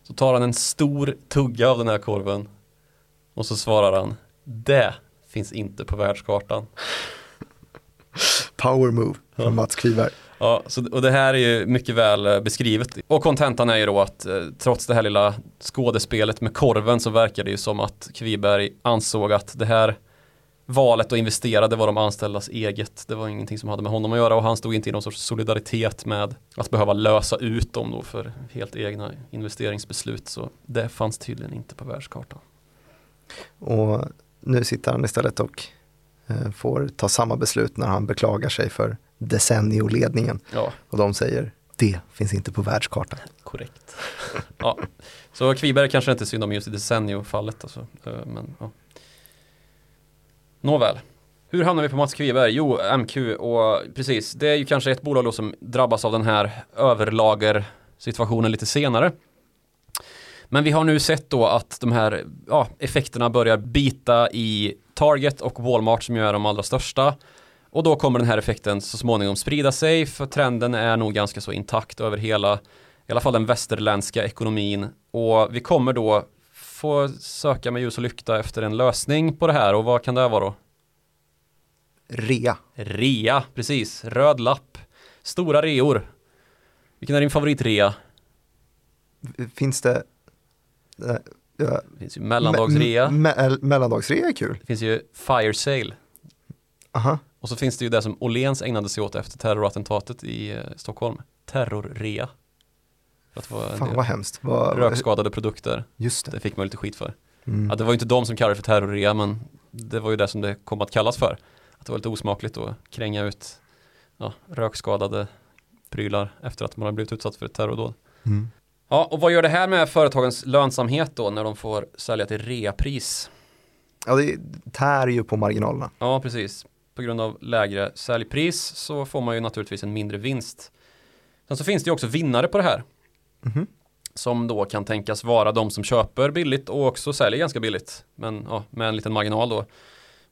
Så tar han en stor tugga av den här korven och så svarar han Det finns inte på världskartan. Power move från Ja. Mats Kviberg. Ja, så, och det här är ju mycket väl eh, beskrivet. Och kontentan är ju då att eh, trots det här lilla skådespelet med korven så verkar det ju som att Kviberg ansåg att det här valet att investera det var de anställdas eget. Det var ingenting som hade med honom att göra och han stod inte i någon sorts solidaritet med att behöva lösa ut dem då för helt egna investeringsbeslut. Så det fanns tydligen inte på världskartan. Och nu sitter han istället och eh, får ta samma beslut när han beklagar sig för Decennio-ledningen. Ja, Och de säger, det finns inte på världskartan. korrekt. ja. Så Kviberg kanske inte är synd om just i Decennio-fallet. Alltså. Eh, Men, ja. Nåväl. Hur hamnar vi på Mats Kviberg? Jo, MQ och precis, det är ju kanske ett bolag då som drabbas av den här överlager-situationen lite senare. Men vi har nu sett då att de här ja, effekterna börjar bita i Target och Walmart som ju är de allra största. Och då kommer den här effekten så småningom sprida sig för trenden är nog ganska så intakt över hela, i alla fall den västerländska ekonomin. Och vi kommer då få söka med ljus och lykta efter en lösning på det här och vad kan det vara då? Rea. Rea, precis. Röd lapp. Stora reor. Vilken är din favoritrea? Finns det... eh, ja, Det finns ju mellandagsrea. me- me- mellandagsrea är kul. Det finns ju fire sale. Aha. Och så finns det ju det som Åhléns ägnade sig åt efter terrorattentatet i eh, Stockholm. Terrorrea. För att Fan vad hemskt. Vad, rökskadade produkter. Just det. Det fick man lite skit för. Mm. Ja, det var ju inte de som kallade det för terrorrea men det var ju det som det kom att kallas för. Att det var lite osmakligt att kränga ut ja, rökskadade prylar efter att man har blivit utsatt för ett terrordåd. Mm. Ja, och vad gör det här med företagens lönsamhet då när de får sälja till reapris? Ja, det tär ju på marginalerna. Ja, precis. På grund av lägre säljpris så får man ju naturligtvis en mindre vinst. Sen så finns det ju också vinnare på det här. Mhm. Som då kan tänkas vara de som köper billigt och också säljer ganska billigt. Men ja, med en liten marginal då.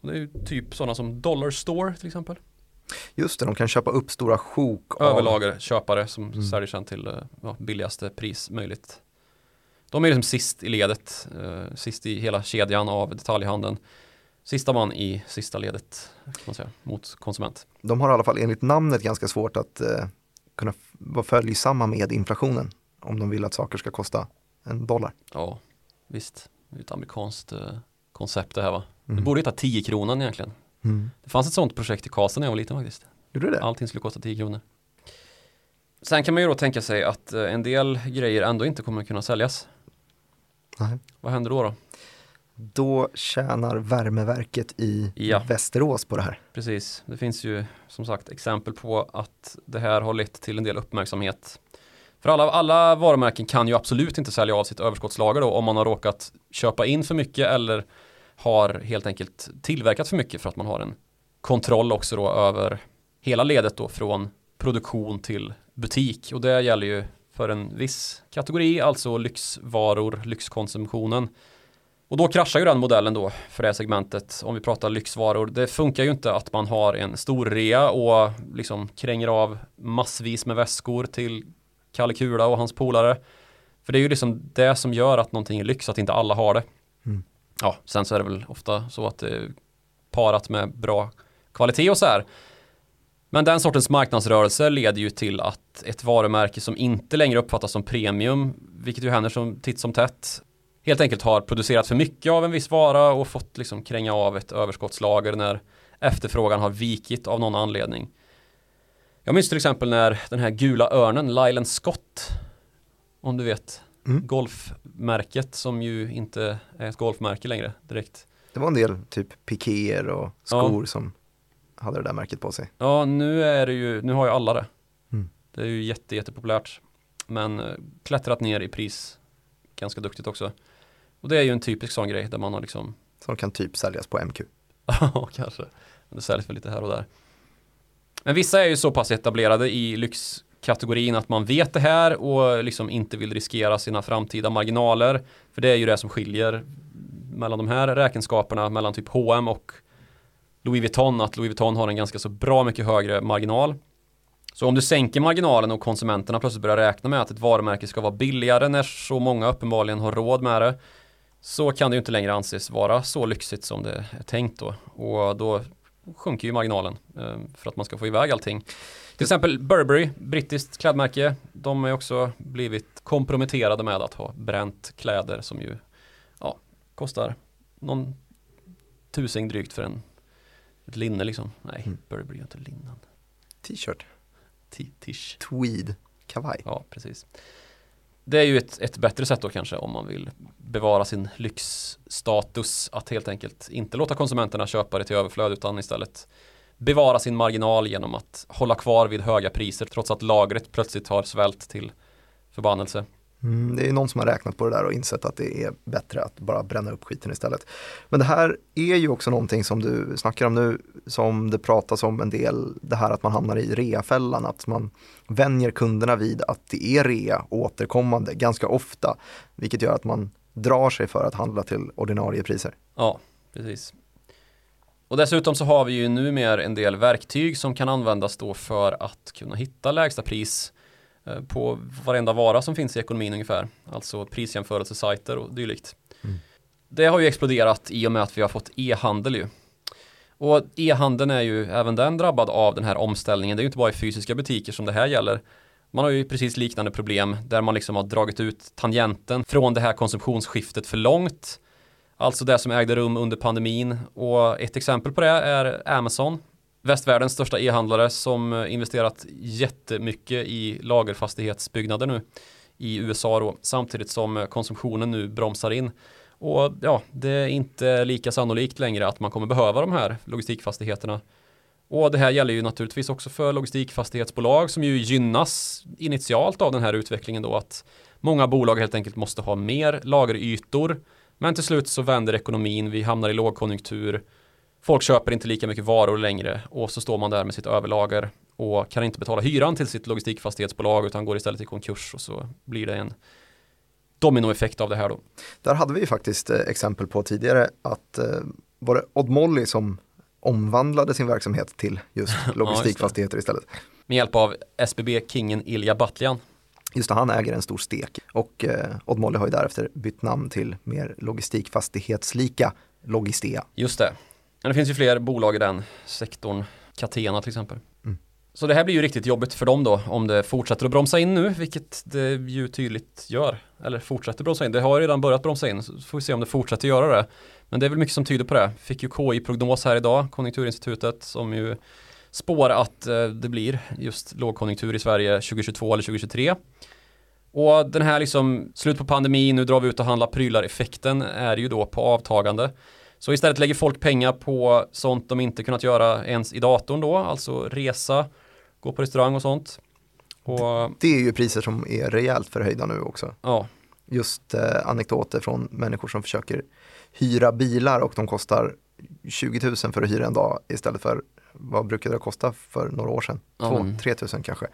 Och det är ju typ sådana som Dollar Store till exempel. Just det, de kan köpa upp stora sjok av... Överlagerköpare som Mm. säljer sen till eh, ja, billigaste pris möjligt. De är liksom sist i ledet, eh, sist i hela kedjan av detaljhandeln. Sista man i sista ledet kan säga, mot konsument. De har i alla fall enligt namnet ganska svårt att eh, kunna vara följsamma med inflationen. Om de vill att saker ska kosta en dollar. Ja, visst. Det är ett amerikanskt eh, koncept det här va. Mm. borde heta 10 kronan egentligen. Mm. Det fanns ett sånt projekt i Karlstad när jag var liten faktiskt. Gjorde det? Allting skulle kosta 10 kronor. Sen kan man ju då tänka sig att eh, en del grejer ändå inte kommer kunna säljas. Nej. Vad händer då då? Då tjänar värmeverket i Ja. Västerås på det här. Precis, det finns ju som sagt exempel på att det här har lett till en del uppmärksamhet. För alla, alla varumärken kan ju absolut inte sälja av sitt överskottslager då om man har råkat köpa in för mycket eller har helt enkelt tillverkat för mycket för att man har en kontroll också då över hela ledet då från produktion till butik och det gäller ju för en viss kategori, alltså lyxvaror, lyxkonsumtionen. Och då kraschar ju den modellen då för det här segmentet. Om vi pratar lyxvaror. Det funkar ju inte att man har en stor rea och liksom kränger av massvis med väskor till Kalle Kula och hans polare. För det är ju liksom det som gör att någonting är lyx, att inte alla har det. Ja, sen så är det väl ofta så att det är parat med bra kvalitet och så här. Men den sortens marknadsrörelse leder ju till att ett varumärke som inte längre uppfattas som premium, vilket ju händer som titt som tätt, helt enkelt har producerat för mycket av en viss vara och fått liksom kränga av ett överskottslager när efterfrågan har vikit av någon anledning. Jag minns till exempel när den här gula örnen, Lylan Scott, om du vet, Mm. golfmärket som ju inte är ett golfmärke längre direkt. Det var en del typ pikéer och skor som hade det där märket på sig. Ja, nu är det ju, nu har ju alla det. Mm. Det är ju jätte, jättepopulärt. Men eh, klättrat ner i pris ganska duktigt också. Och det är ju en typisk sån grej där man har liksom, Som kan typ säljas på MQ. ja kanske, men det säljs väl lite här och där. Men vissa är ju så pass etablerade i kategorin att man vet det här och liksom inte vill riskera sina framtida marginaler. För det är ju det som skiljer mellan de här räkenskaperna, mellan typ H&M och Louis Vuitton, att Louis Vuitton har en ganska så bra mycket högre marginal. Så om du sänker marginalen och konsumenterna plötsligt börjar räkna med att ett varumärke ska vara billigare när så många uppenbarligen har råd med det så kan det ju inte längre anses vara så lyxigt som det är tänkt då. Och då sjunker ju marginalen eh, för att man ska få iväg allting. Till exempel Burberry, brittiskt klädmärke, de har också blivit komprometterade med att ha bränt kläder som ju ja, kostar någon tusing drygt för en ett linne liksom. Nej, mm. Burberry är inte linnen. T-shirt. T-tish. Tweed. Kavaj. Ja, precis. Det är ju ett, ett bättre sätt då kanske om man vill bevara sin lyxstatus att helt enkelt inte låta konsumenterna köpa det till överflöd utan istället bevara sin marginal genom att hålla kvar vid höga priser trots att lagret plötsligt har svält till förbannelse. Mm, det är någon som har räknat på det där och insett att det är bättre att bara bränna upp skiten istället. Men det här är ju också någonting som du snackar om nu, som det pratas om en del, det här att man hamnar i reafällan, att man vänjer kunderna vid att det är rea återkommande ganska ofta, vilket gör att man drar sig för att handla till ordinarie priser. Ja, precis. Och dessutom så har vi ju numera en del verktyg som kan användas då för att kunna hitta lägsta pris Eh, på varenda vara som finns i ekonomin ungefär. Alltså prisjämförelsesajter och dylikt. Mm. Det har ju exploderat i och med att vi har fått e-handel ju. Och e-handeln är ju även den drabbad av den här omställningen. Det är ju inte bara i fysiska butiker som det här gäller. Man har ju precis liknande problem där man liksom har dragit ut tangenten från det här konsumtionsskiftet för långt. Alltså det som ägde rum under pandemin och ett exempel på det är Amazon västvärldens största e-handlare som investerat jättemycket i lagerfastighetsbyggnader nu i USA då, samtidigt som konsumtionen nu bromsar in. Och ja, det är inte lika sannolikt längre att man kommer behöva de här logistikfastigheterna. Och det här gäller ju naturligtvis också för logistikfastighetsbolag som ju gynnas initialt av den här utvecklingen då att många bolag helt enkelt måste ha mer lagerytor. Men till slut så vänder ekonomin, vi hamnar i lågkonjunktur Folk köper inte lika mycket varor längre och så står man där med sitt överlager och kan inte betala hyran till sitt logistikfastighetsbolag utan går istället i konkurs och så blir det en dominoeffekt av det här då. Där hade vi faktiskt eh, exempel på tidigare att eh, var det Odd Molly som omvandlade sin verksamhet till just logistikfastigheter ja, istället. Med hjälp av SBB-kingen Ilja Batljan. Just det, han äger en stor stek och eh, Odd Molly har ju därefter bytt namn till mer logistikfastighetslika Logistea. Just det. Men det finns ju fler bolag i den sektorn. Catena till exempel. Mm. Så det här blir ju riktigt jobbigt för dem då om det fortsätter att bromsa in nu, vilket det ju tydligt gör. Eller fortsätter bromsa in. Det har redan börjat bromsa in, så får vi se om det fortsätter göra det. Men det är väl mycket som tyder på det. Fick ju KI-prognos här idag, Konjunkturinstitutet, som ju spår att eh, det blir just lågkonjunktur i Sverige 2022 eller 2023. Och den här liksom slut på pandemin, nu drar vi ut och handlar prylar effekten är ju då på avtagande. Så istället lägger folk pengar på sånt de inte kunnat göra ens i datorn då, alltså resa, gå på restaurang och sånt. Och, det är ju priser som är rejält förhöjda nu också. Ja. Just eh, anekdoter från människor som försöker hyra bilar och de kostar 20 000 för att hyra en dag istället för vad brukade det kosta för några år sedan? 2-3 000 kanske.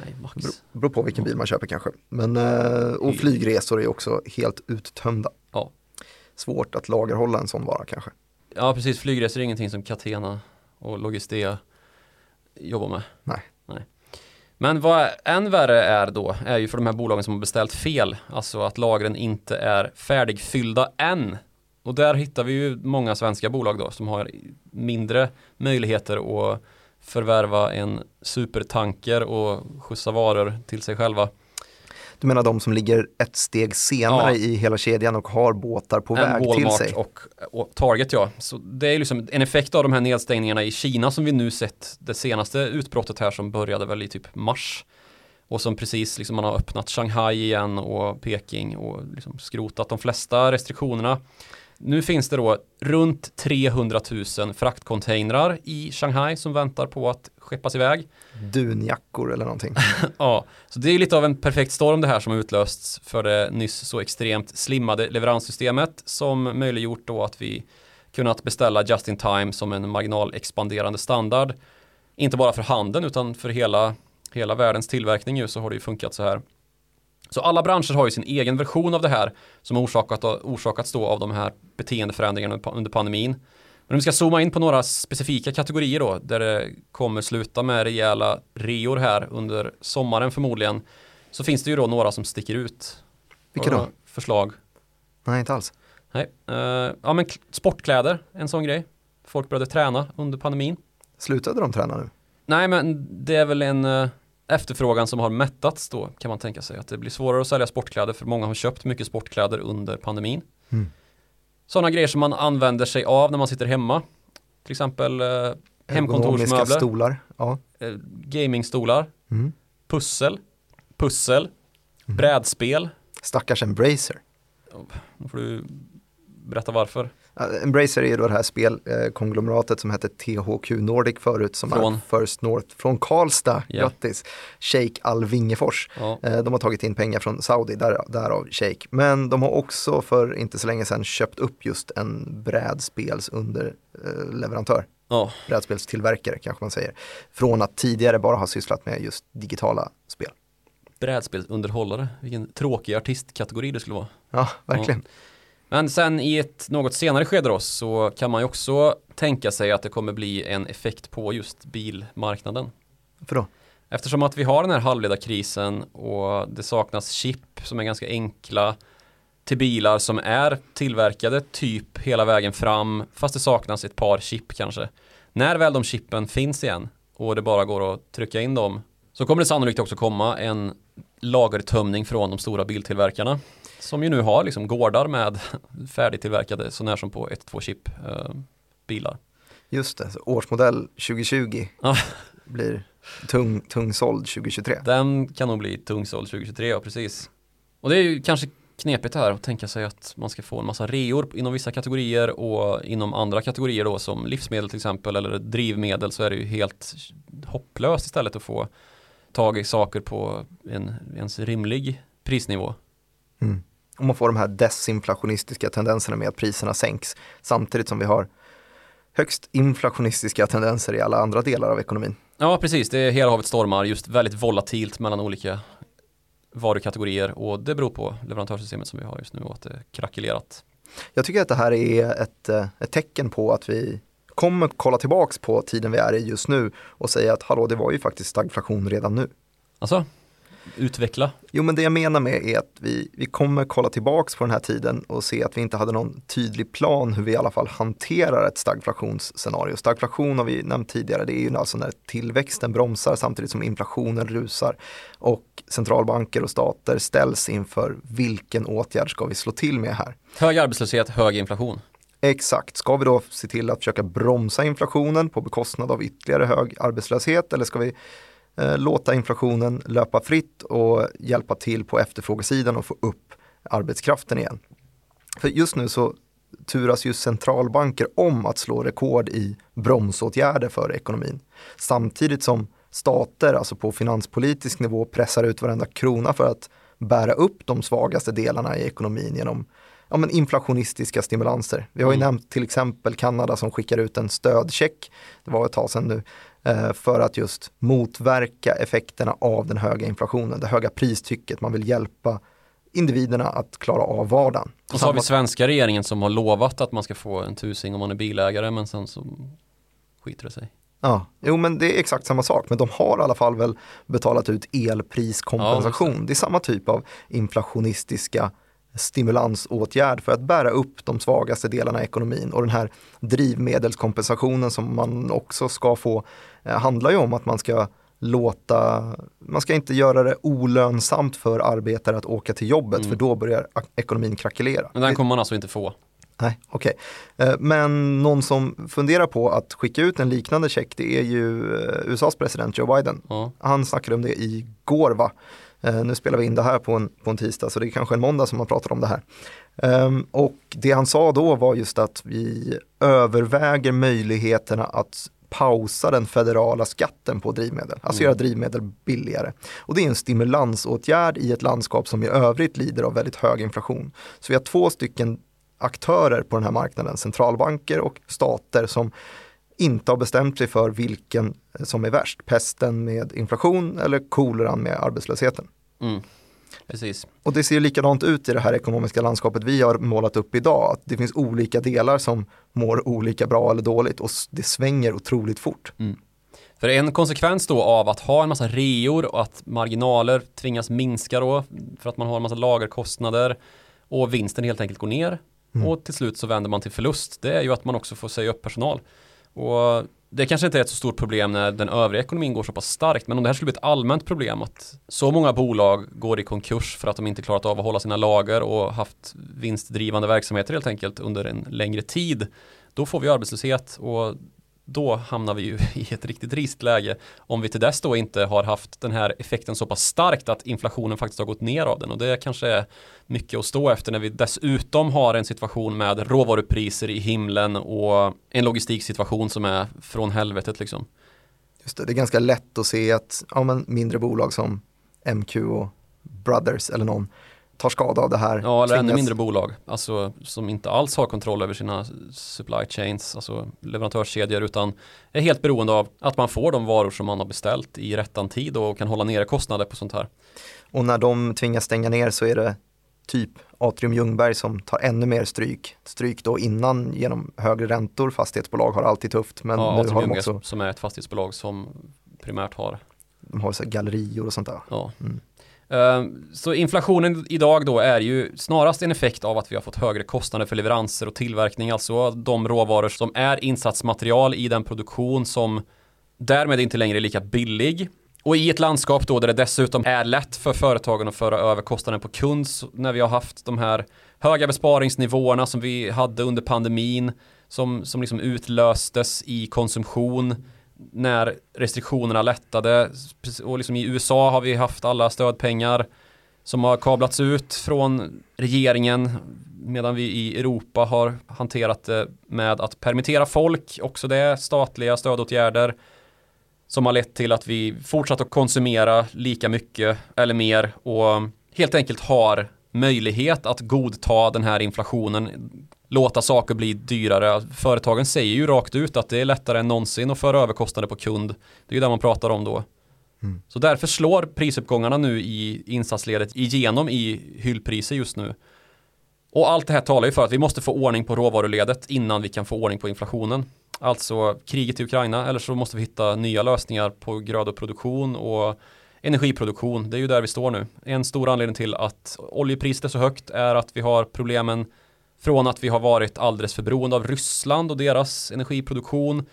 Nej, max. Beror, beror på vilken bil man köper kanske. Men, eh, och flygresor är också helt uttömda. Ja svårt att lagerhålla en sån vara kanske. Ja precis, flygresor är ingenting som Catena och Logistea jobbar med. Nej. Nej. Men vad än värre är då är ju för de här bolagen som har beställt fel, alltså att lagren inte är färdigfyllda än. Och där hittar vi ju många svenska bolag då som har mindre möjligheter att förvärva en supertanker och skjutsa varor till sig själva. Du menar de som ligger ett steg senare ja. i hela kedjan och har båtar på en väg Walmart till sig? Och, och Target ja. Så det är liksom en effekt av de här nedstängningarna i Kina som vi nu sett det senaste utbrottet här som började väl i typ mars. Och som precis liksom man har öppnat Shanghai igen och Peking och liksom skrotat de flesta restriktionerna. Nu finns det då runt 300 000 fraktcontainrar i Shanghai som väntar på att skeppas iväg. Dunjackor eller någonting. ja, så det är lite av en perfekt storm det här som har utlösts för det nyss så extremt slimmade leveranssystemet som möjliggjort då att vi kunnat beställa just in time som en marginalexpanderande standard. Inte bara för handeln utan för hela, hela världens tillverkning ju så har det ju funkat så här. Så alla branscher har ju sin egen version av det här som orsakat, orsakats då av de här beteendeförändringarna under pandemin. Men om vi ska zooma in på några specifika kategorier då, där det kommer sluta med rejäla reor här under sommaren förmodligen, så finns det ju då några som sticker ut. Vilka då? Förslag? Nej, inte alls. Nej. Eh, ja men sportkläder, en sån grej. Folk började träna under pandemin. Slutade de träna nu? Nej men det är väl en eh, efterfrågan som har mättats då kan man tänka sig. Att det blir svårare att sälja sportkläder för många har köpt mycket sportkläder under pandemin. Mm. Sådana grejer som man använder sig av när man sitter hemma. Till exempel eh, hemkontorsmöbler, stolar. Ja. eh, gamingstolar, Mm. pussel, pussel, Mm. brädspel. Stackars Embracer. Då får du berätta varför. Ja, Embracer är ju då det här spelkonglomeratet som hette THQ Nordic förut som Från? är First North från Karlstad, Ja. grattis, Sheikh Al Wingefors. Ja. Eh, De har tagit in pengar från Saudi, där, därav Sheikh. Men de har också för inte så länge sedan köpt upp just en brädspelsunderleverantör, ja, brädspelstillverkare kanske man säger, från att tidigare bara ha sysslat med just digitala spel. brädspelsunderhållare. Vilken tråkig artistkategori det skulle vara. Ja, verkligen. Men sen i ett något senare skede då så kan man ju också tänka sig att det kommer bli en effekt på just bilmarknaden. För då? Eftersom att vi har den här halvledarkrisen och det saknas chip som är ganska enkla till bilar som är tillverkade typ hela vägen fram fast det saknas ett par chip kanske. När väl de chippen finns igen och det bara går att trycka in dem så kommer det sannolikt också komma en lagertömning från de stora biltillverkarna som ju nu har liksom gårdar med färdigtillverkade så när som på ett, två chip eh, bilar. Just det, så årsmodell 2020 Ja. blir tung, tung såld 2023. Den kan nog bli tungsåld 2023, ja precis. Och det är ju kanske knepigt här att tänka sig att man ska få en massa reor inom vissa kategorier och inom andra kategorier då som livsmedel till exempel eller drivmedel så är det ju helt hopplöst istället att få tag i saker på en ens rimlig prisnivå. Mm. Och man får de här desinflationistiska tendenserna med att priserna sänks samtidigt som vi har högst inflationistiska tendenser i alla andra delar av ekonomin. Ja precis, det är hela havet stormar just väldigt volatilt mellan olika varukategorier och det beror på leverantörssystemet som vi har just nu och att det är krackelerat. Jag tycker att det här är ett, ett tecken på att vi kommer kolla tillbaks på tiden vi är i just nu och säga att hallå, det var ju faktiskt stagflation redan nu. Alltså, utveckla. Jo, men det jag menar med är att vi, vi kommer kolla tillbaks på den här tiden och se att vi inte hade någon tydlig plan hur vi i alla fall hanterar ett stagflationsscenario. Stagflation har vi nämnt tidigare, det är ju alltså när tillväxten bromsar samtidigt som inflationen rusar och centralbanker och stater ställs inför vilken åtgärd ska vi slå till med här. Hög arbetslöshet, hög inflation. Exakt, ska vi då se till att försöka bromsa inflationen på bekostnad av ytterligare hög arbetslöshet eller ska vi låta inflationen löpa fritt och hjälpa till på efterfrågesidan och få upp arbetskraften igen? För just nu så turas ju centralbanker om att slå rekord i bromsåtgärder för ekonomin. Samtidigt som stater, alltså på finanspolitisk nivå, pressar ut varenda krona för att bära upp de svagaste delarna i ekonomin genom ja, men inflationistiska stimulanser. Vi har ju Mm. nämnt till exempel Kanada som skickar ut en stödcheck, det var ett tag sedan nu, eh, för att just motverka effekterna av den höga inflationen, det höga pristrycket. Man vill hjälpa individerna att klara av vardagen. Och så har vi svenska regeringen som har lovat att man ska få en tusing om man är bilägare men sen så skiter det sig. Ja, jo men det är exakt samma sak, men de har i alla fall väl betalat ut elpriskompensation. Ja, det är samma typ av inflationistiska stimulansåtgärd för att bära upp de svagaste delarna i ekonomin. Och den här drivmedelskompensationen som man också ska få eh, handlar ju om att man ska låta, man ska inte göra det olönsamt för arbetare att åka till jobbet Mm. för då börjar ekonomin krackelera. Men den kommer man alltså inte få. Nej, okej. Eh, Men någon som funderar på att skicka ut en liknande check det är ju eh, USAs president Joe Biden. Ja. Han snackade om det igår va? Eh, Nu spelar vi in det här på en, på en tisdag så det är kanske en måndag som man pratar om det här. Ehm, Och det han sa då var just att vi överväger möjligheterna att pausa den federala skatten på drivmedel, alltså Mm. göra drivmedel billigare. Och det är en stimulansåtgärd i ett landskap som i övrigt lider av väldigt hög inflation. Så vi har två stycken aktörer på den här marknaden, centralbanker och stater som inte har bestämt sig för vilken som är värst, pesten med inflation eller koleran med arbetslösheten. Mm. Precis. Och det ser likadant ut i det här ekonomiska landskapet vi har målat upp idag. Att det finns olika delar som mår olika bra eller dåligt och det svänger otroligt fort. Mm. För en konsekvens då av att ha en massa reor och att marginaler tvingas minska då för att man har en massa lagerkostnader och vinsten helt enkelt går ner mm. och till slut så vänder man till förlust. Det är ju att man också får säga upp personal. Och det kanske inte är ett så stort problem när den övriga ekonomin går så pass starkt men om det här skulle bli ett allmänt problem att så många bolag går i konkurs för att de inte klarat av att hålla sina lager och haft vinstdrivande verksamheter helt enkelt under en längre tid då får vi arbetslöshet och då hamnar vi ju i ett riktigt riskläge om vi till dess då inte har haft den här effekten så pass starkt att inflationen faktiskt har gått ner av den och det kanske är mycket att stå efter när vi dessutom har en situation med råvarupriser i himlen och en logistiksituation som är från helvetet liksom. Just det, det är ganska lätt att se att ja, men mindre bolag som MQ och Brothers eller någon tar skada av det här. Ja, eller ännu mindre bolag, alltså som inte alls har kontroll över sina supply chains, alltså leverantörskedjor, utan är helt beroende av att man får de varor som man har beställt i rättan tid och kan hålla nere kostnader på sånt här. Och när de tvingas stänga ner så är det typ Atrium Ljungberg som tar ännu mer stryk. Stryk då innan genom högre räntor, fastighetsbolag har alltid tufft. Men ja, nu Atrium har de också... som är ett fastighetsbolag som primärt har de har så gallerior och sånt där. Ja. Mm. Ehm, så inflationen idag då är ju snarast en effekt av att vi har fått högre kostnader för leveranser och tillverkning, alltså de råvaror som är insatsmaterial i den produktion som därmed inte längre är lika billig. Och i ett landskap då där det dessutom är lätt för företagen att föra över kostnaden på kund när vi har haft de här höga besparingsnivåerna som vi hade under pandemin som, som liksom utlöstes i konsumtion när restriktionerna lättade. Och liksom i USA har vi haft alla stödpengar som har kablats ut från regeringen medan vi i Europa har hanterat det med att permittera folk, också det statliga stödåtgärder som har lett till att vi fortsatt att konsumera lika mycket eller mer och helt enkelt har möjlighet att godta den här inflationen låta saker bli dyrare. Företagen säger ju rakt ut att det är lättare än någonsin att föra över kostnader på kund. Det är ju det man pratar om då. Mm. Så därför slår prisuppgångarna nu i insatsledet igenom i hyllpriser just nu. Och allt det här talar ju för att vi måste få ordning på råvaruledet innan vi kan få ordning på inflationen. Alltså kriget i Ukraina eller så måste vi hitta nya lösningar på grödoproduktion och energiproduktion. Det är ju där vi står nu. En stor anledning till att oljepriset är så högt är att vi har problemen från att vi har varit alldeles för beroende av Ryssland och deras energiproduktion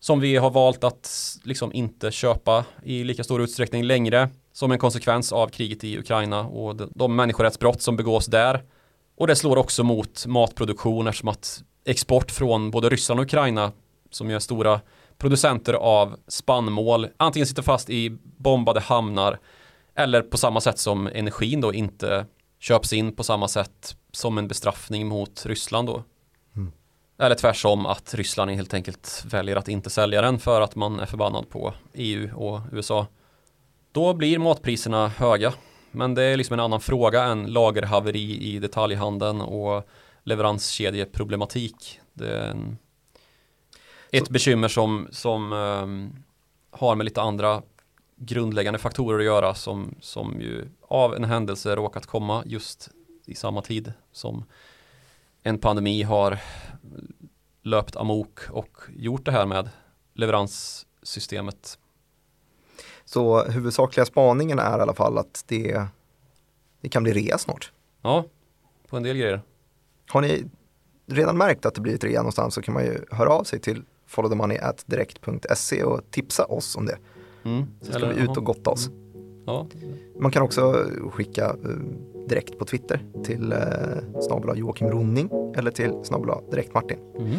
som vi har valt att liksom inte köpa i lika stor utsträckning längre som en konsekvens av kriget i Ukraina och de människorättsbrott som begås där. Och det slår också mot matproduktion eftersom att export från både Ryssland och Ukraina som är stora producenter av spannmål antingen sitter fast i bombade hamnar eller på samma sätt som energin då inte köps in på samma sätt som en bestraffning mot Ryssland då. Mm. Eller tvärsom att Ryssland helt enkelt väljer att inte sälja den för att man är förbannad på EU och USA. Då blir matpriserna höga. Men det är liksom en annan fråga än lagerhaveri i detaljhandeln och leveranskedjeproblematik. Det är en, ett bekymmer som, som um, har med lite andra grundläggande faktorer att göra som, som ju av en händelse råkat komma just i samma tid som en pandemi har löpt amok och gjort det här med leveranssystemet. Så huvudsakliga spaningen är i alla fall att det, det kan bli rea snart? Ja, på en del grejer. Har ni redan märkt att det blir ett rea någonstans så kan man ju höra av sig till followthemoney.direkt.se och tipsa oss om det. Mm. Så ska Eller, vi ut och gotta oss. Ja. Man kan också skicka uh, direkt på Twitter till uh, snabla Joakim Ronning eller till snabla direkt Martin. Mm.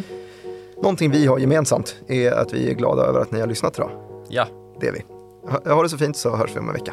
Någonting vi har gemensamt är att vi är glada över att ni har lyssnat idag. Ja. Det är vi. Ha, ha det så fint så hörs vi om en vecka.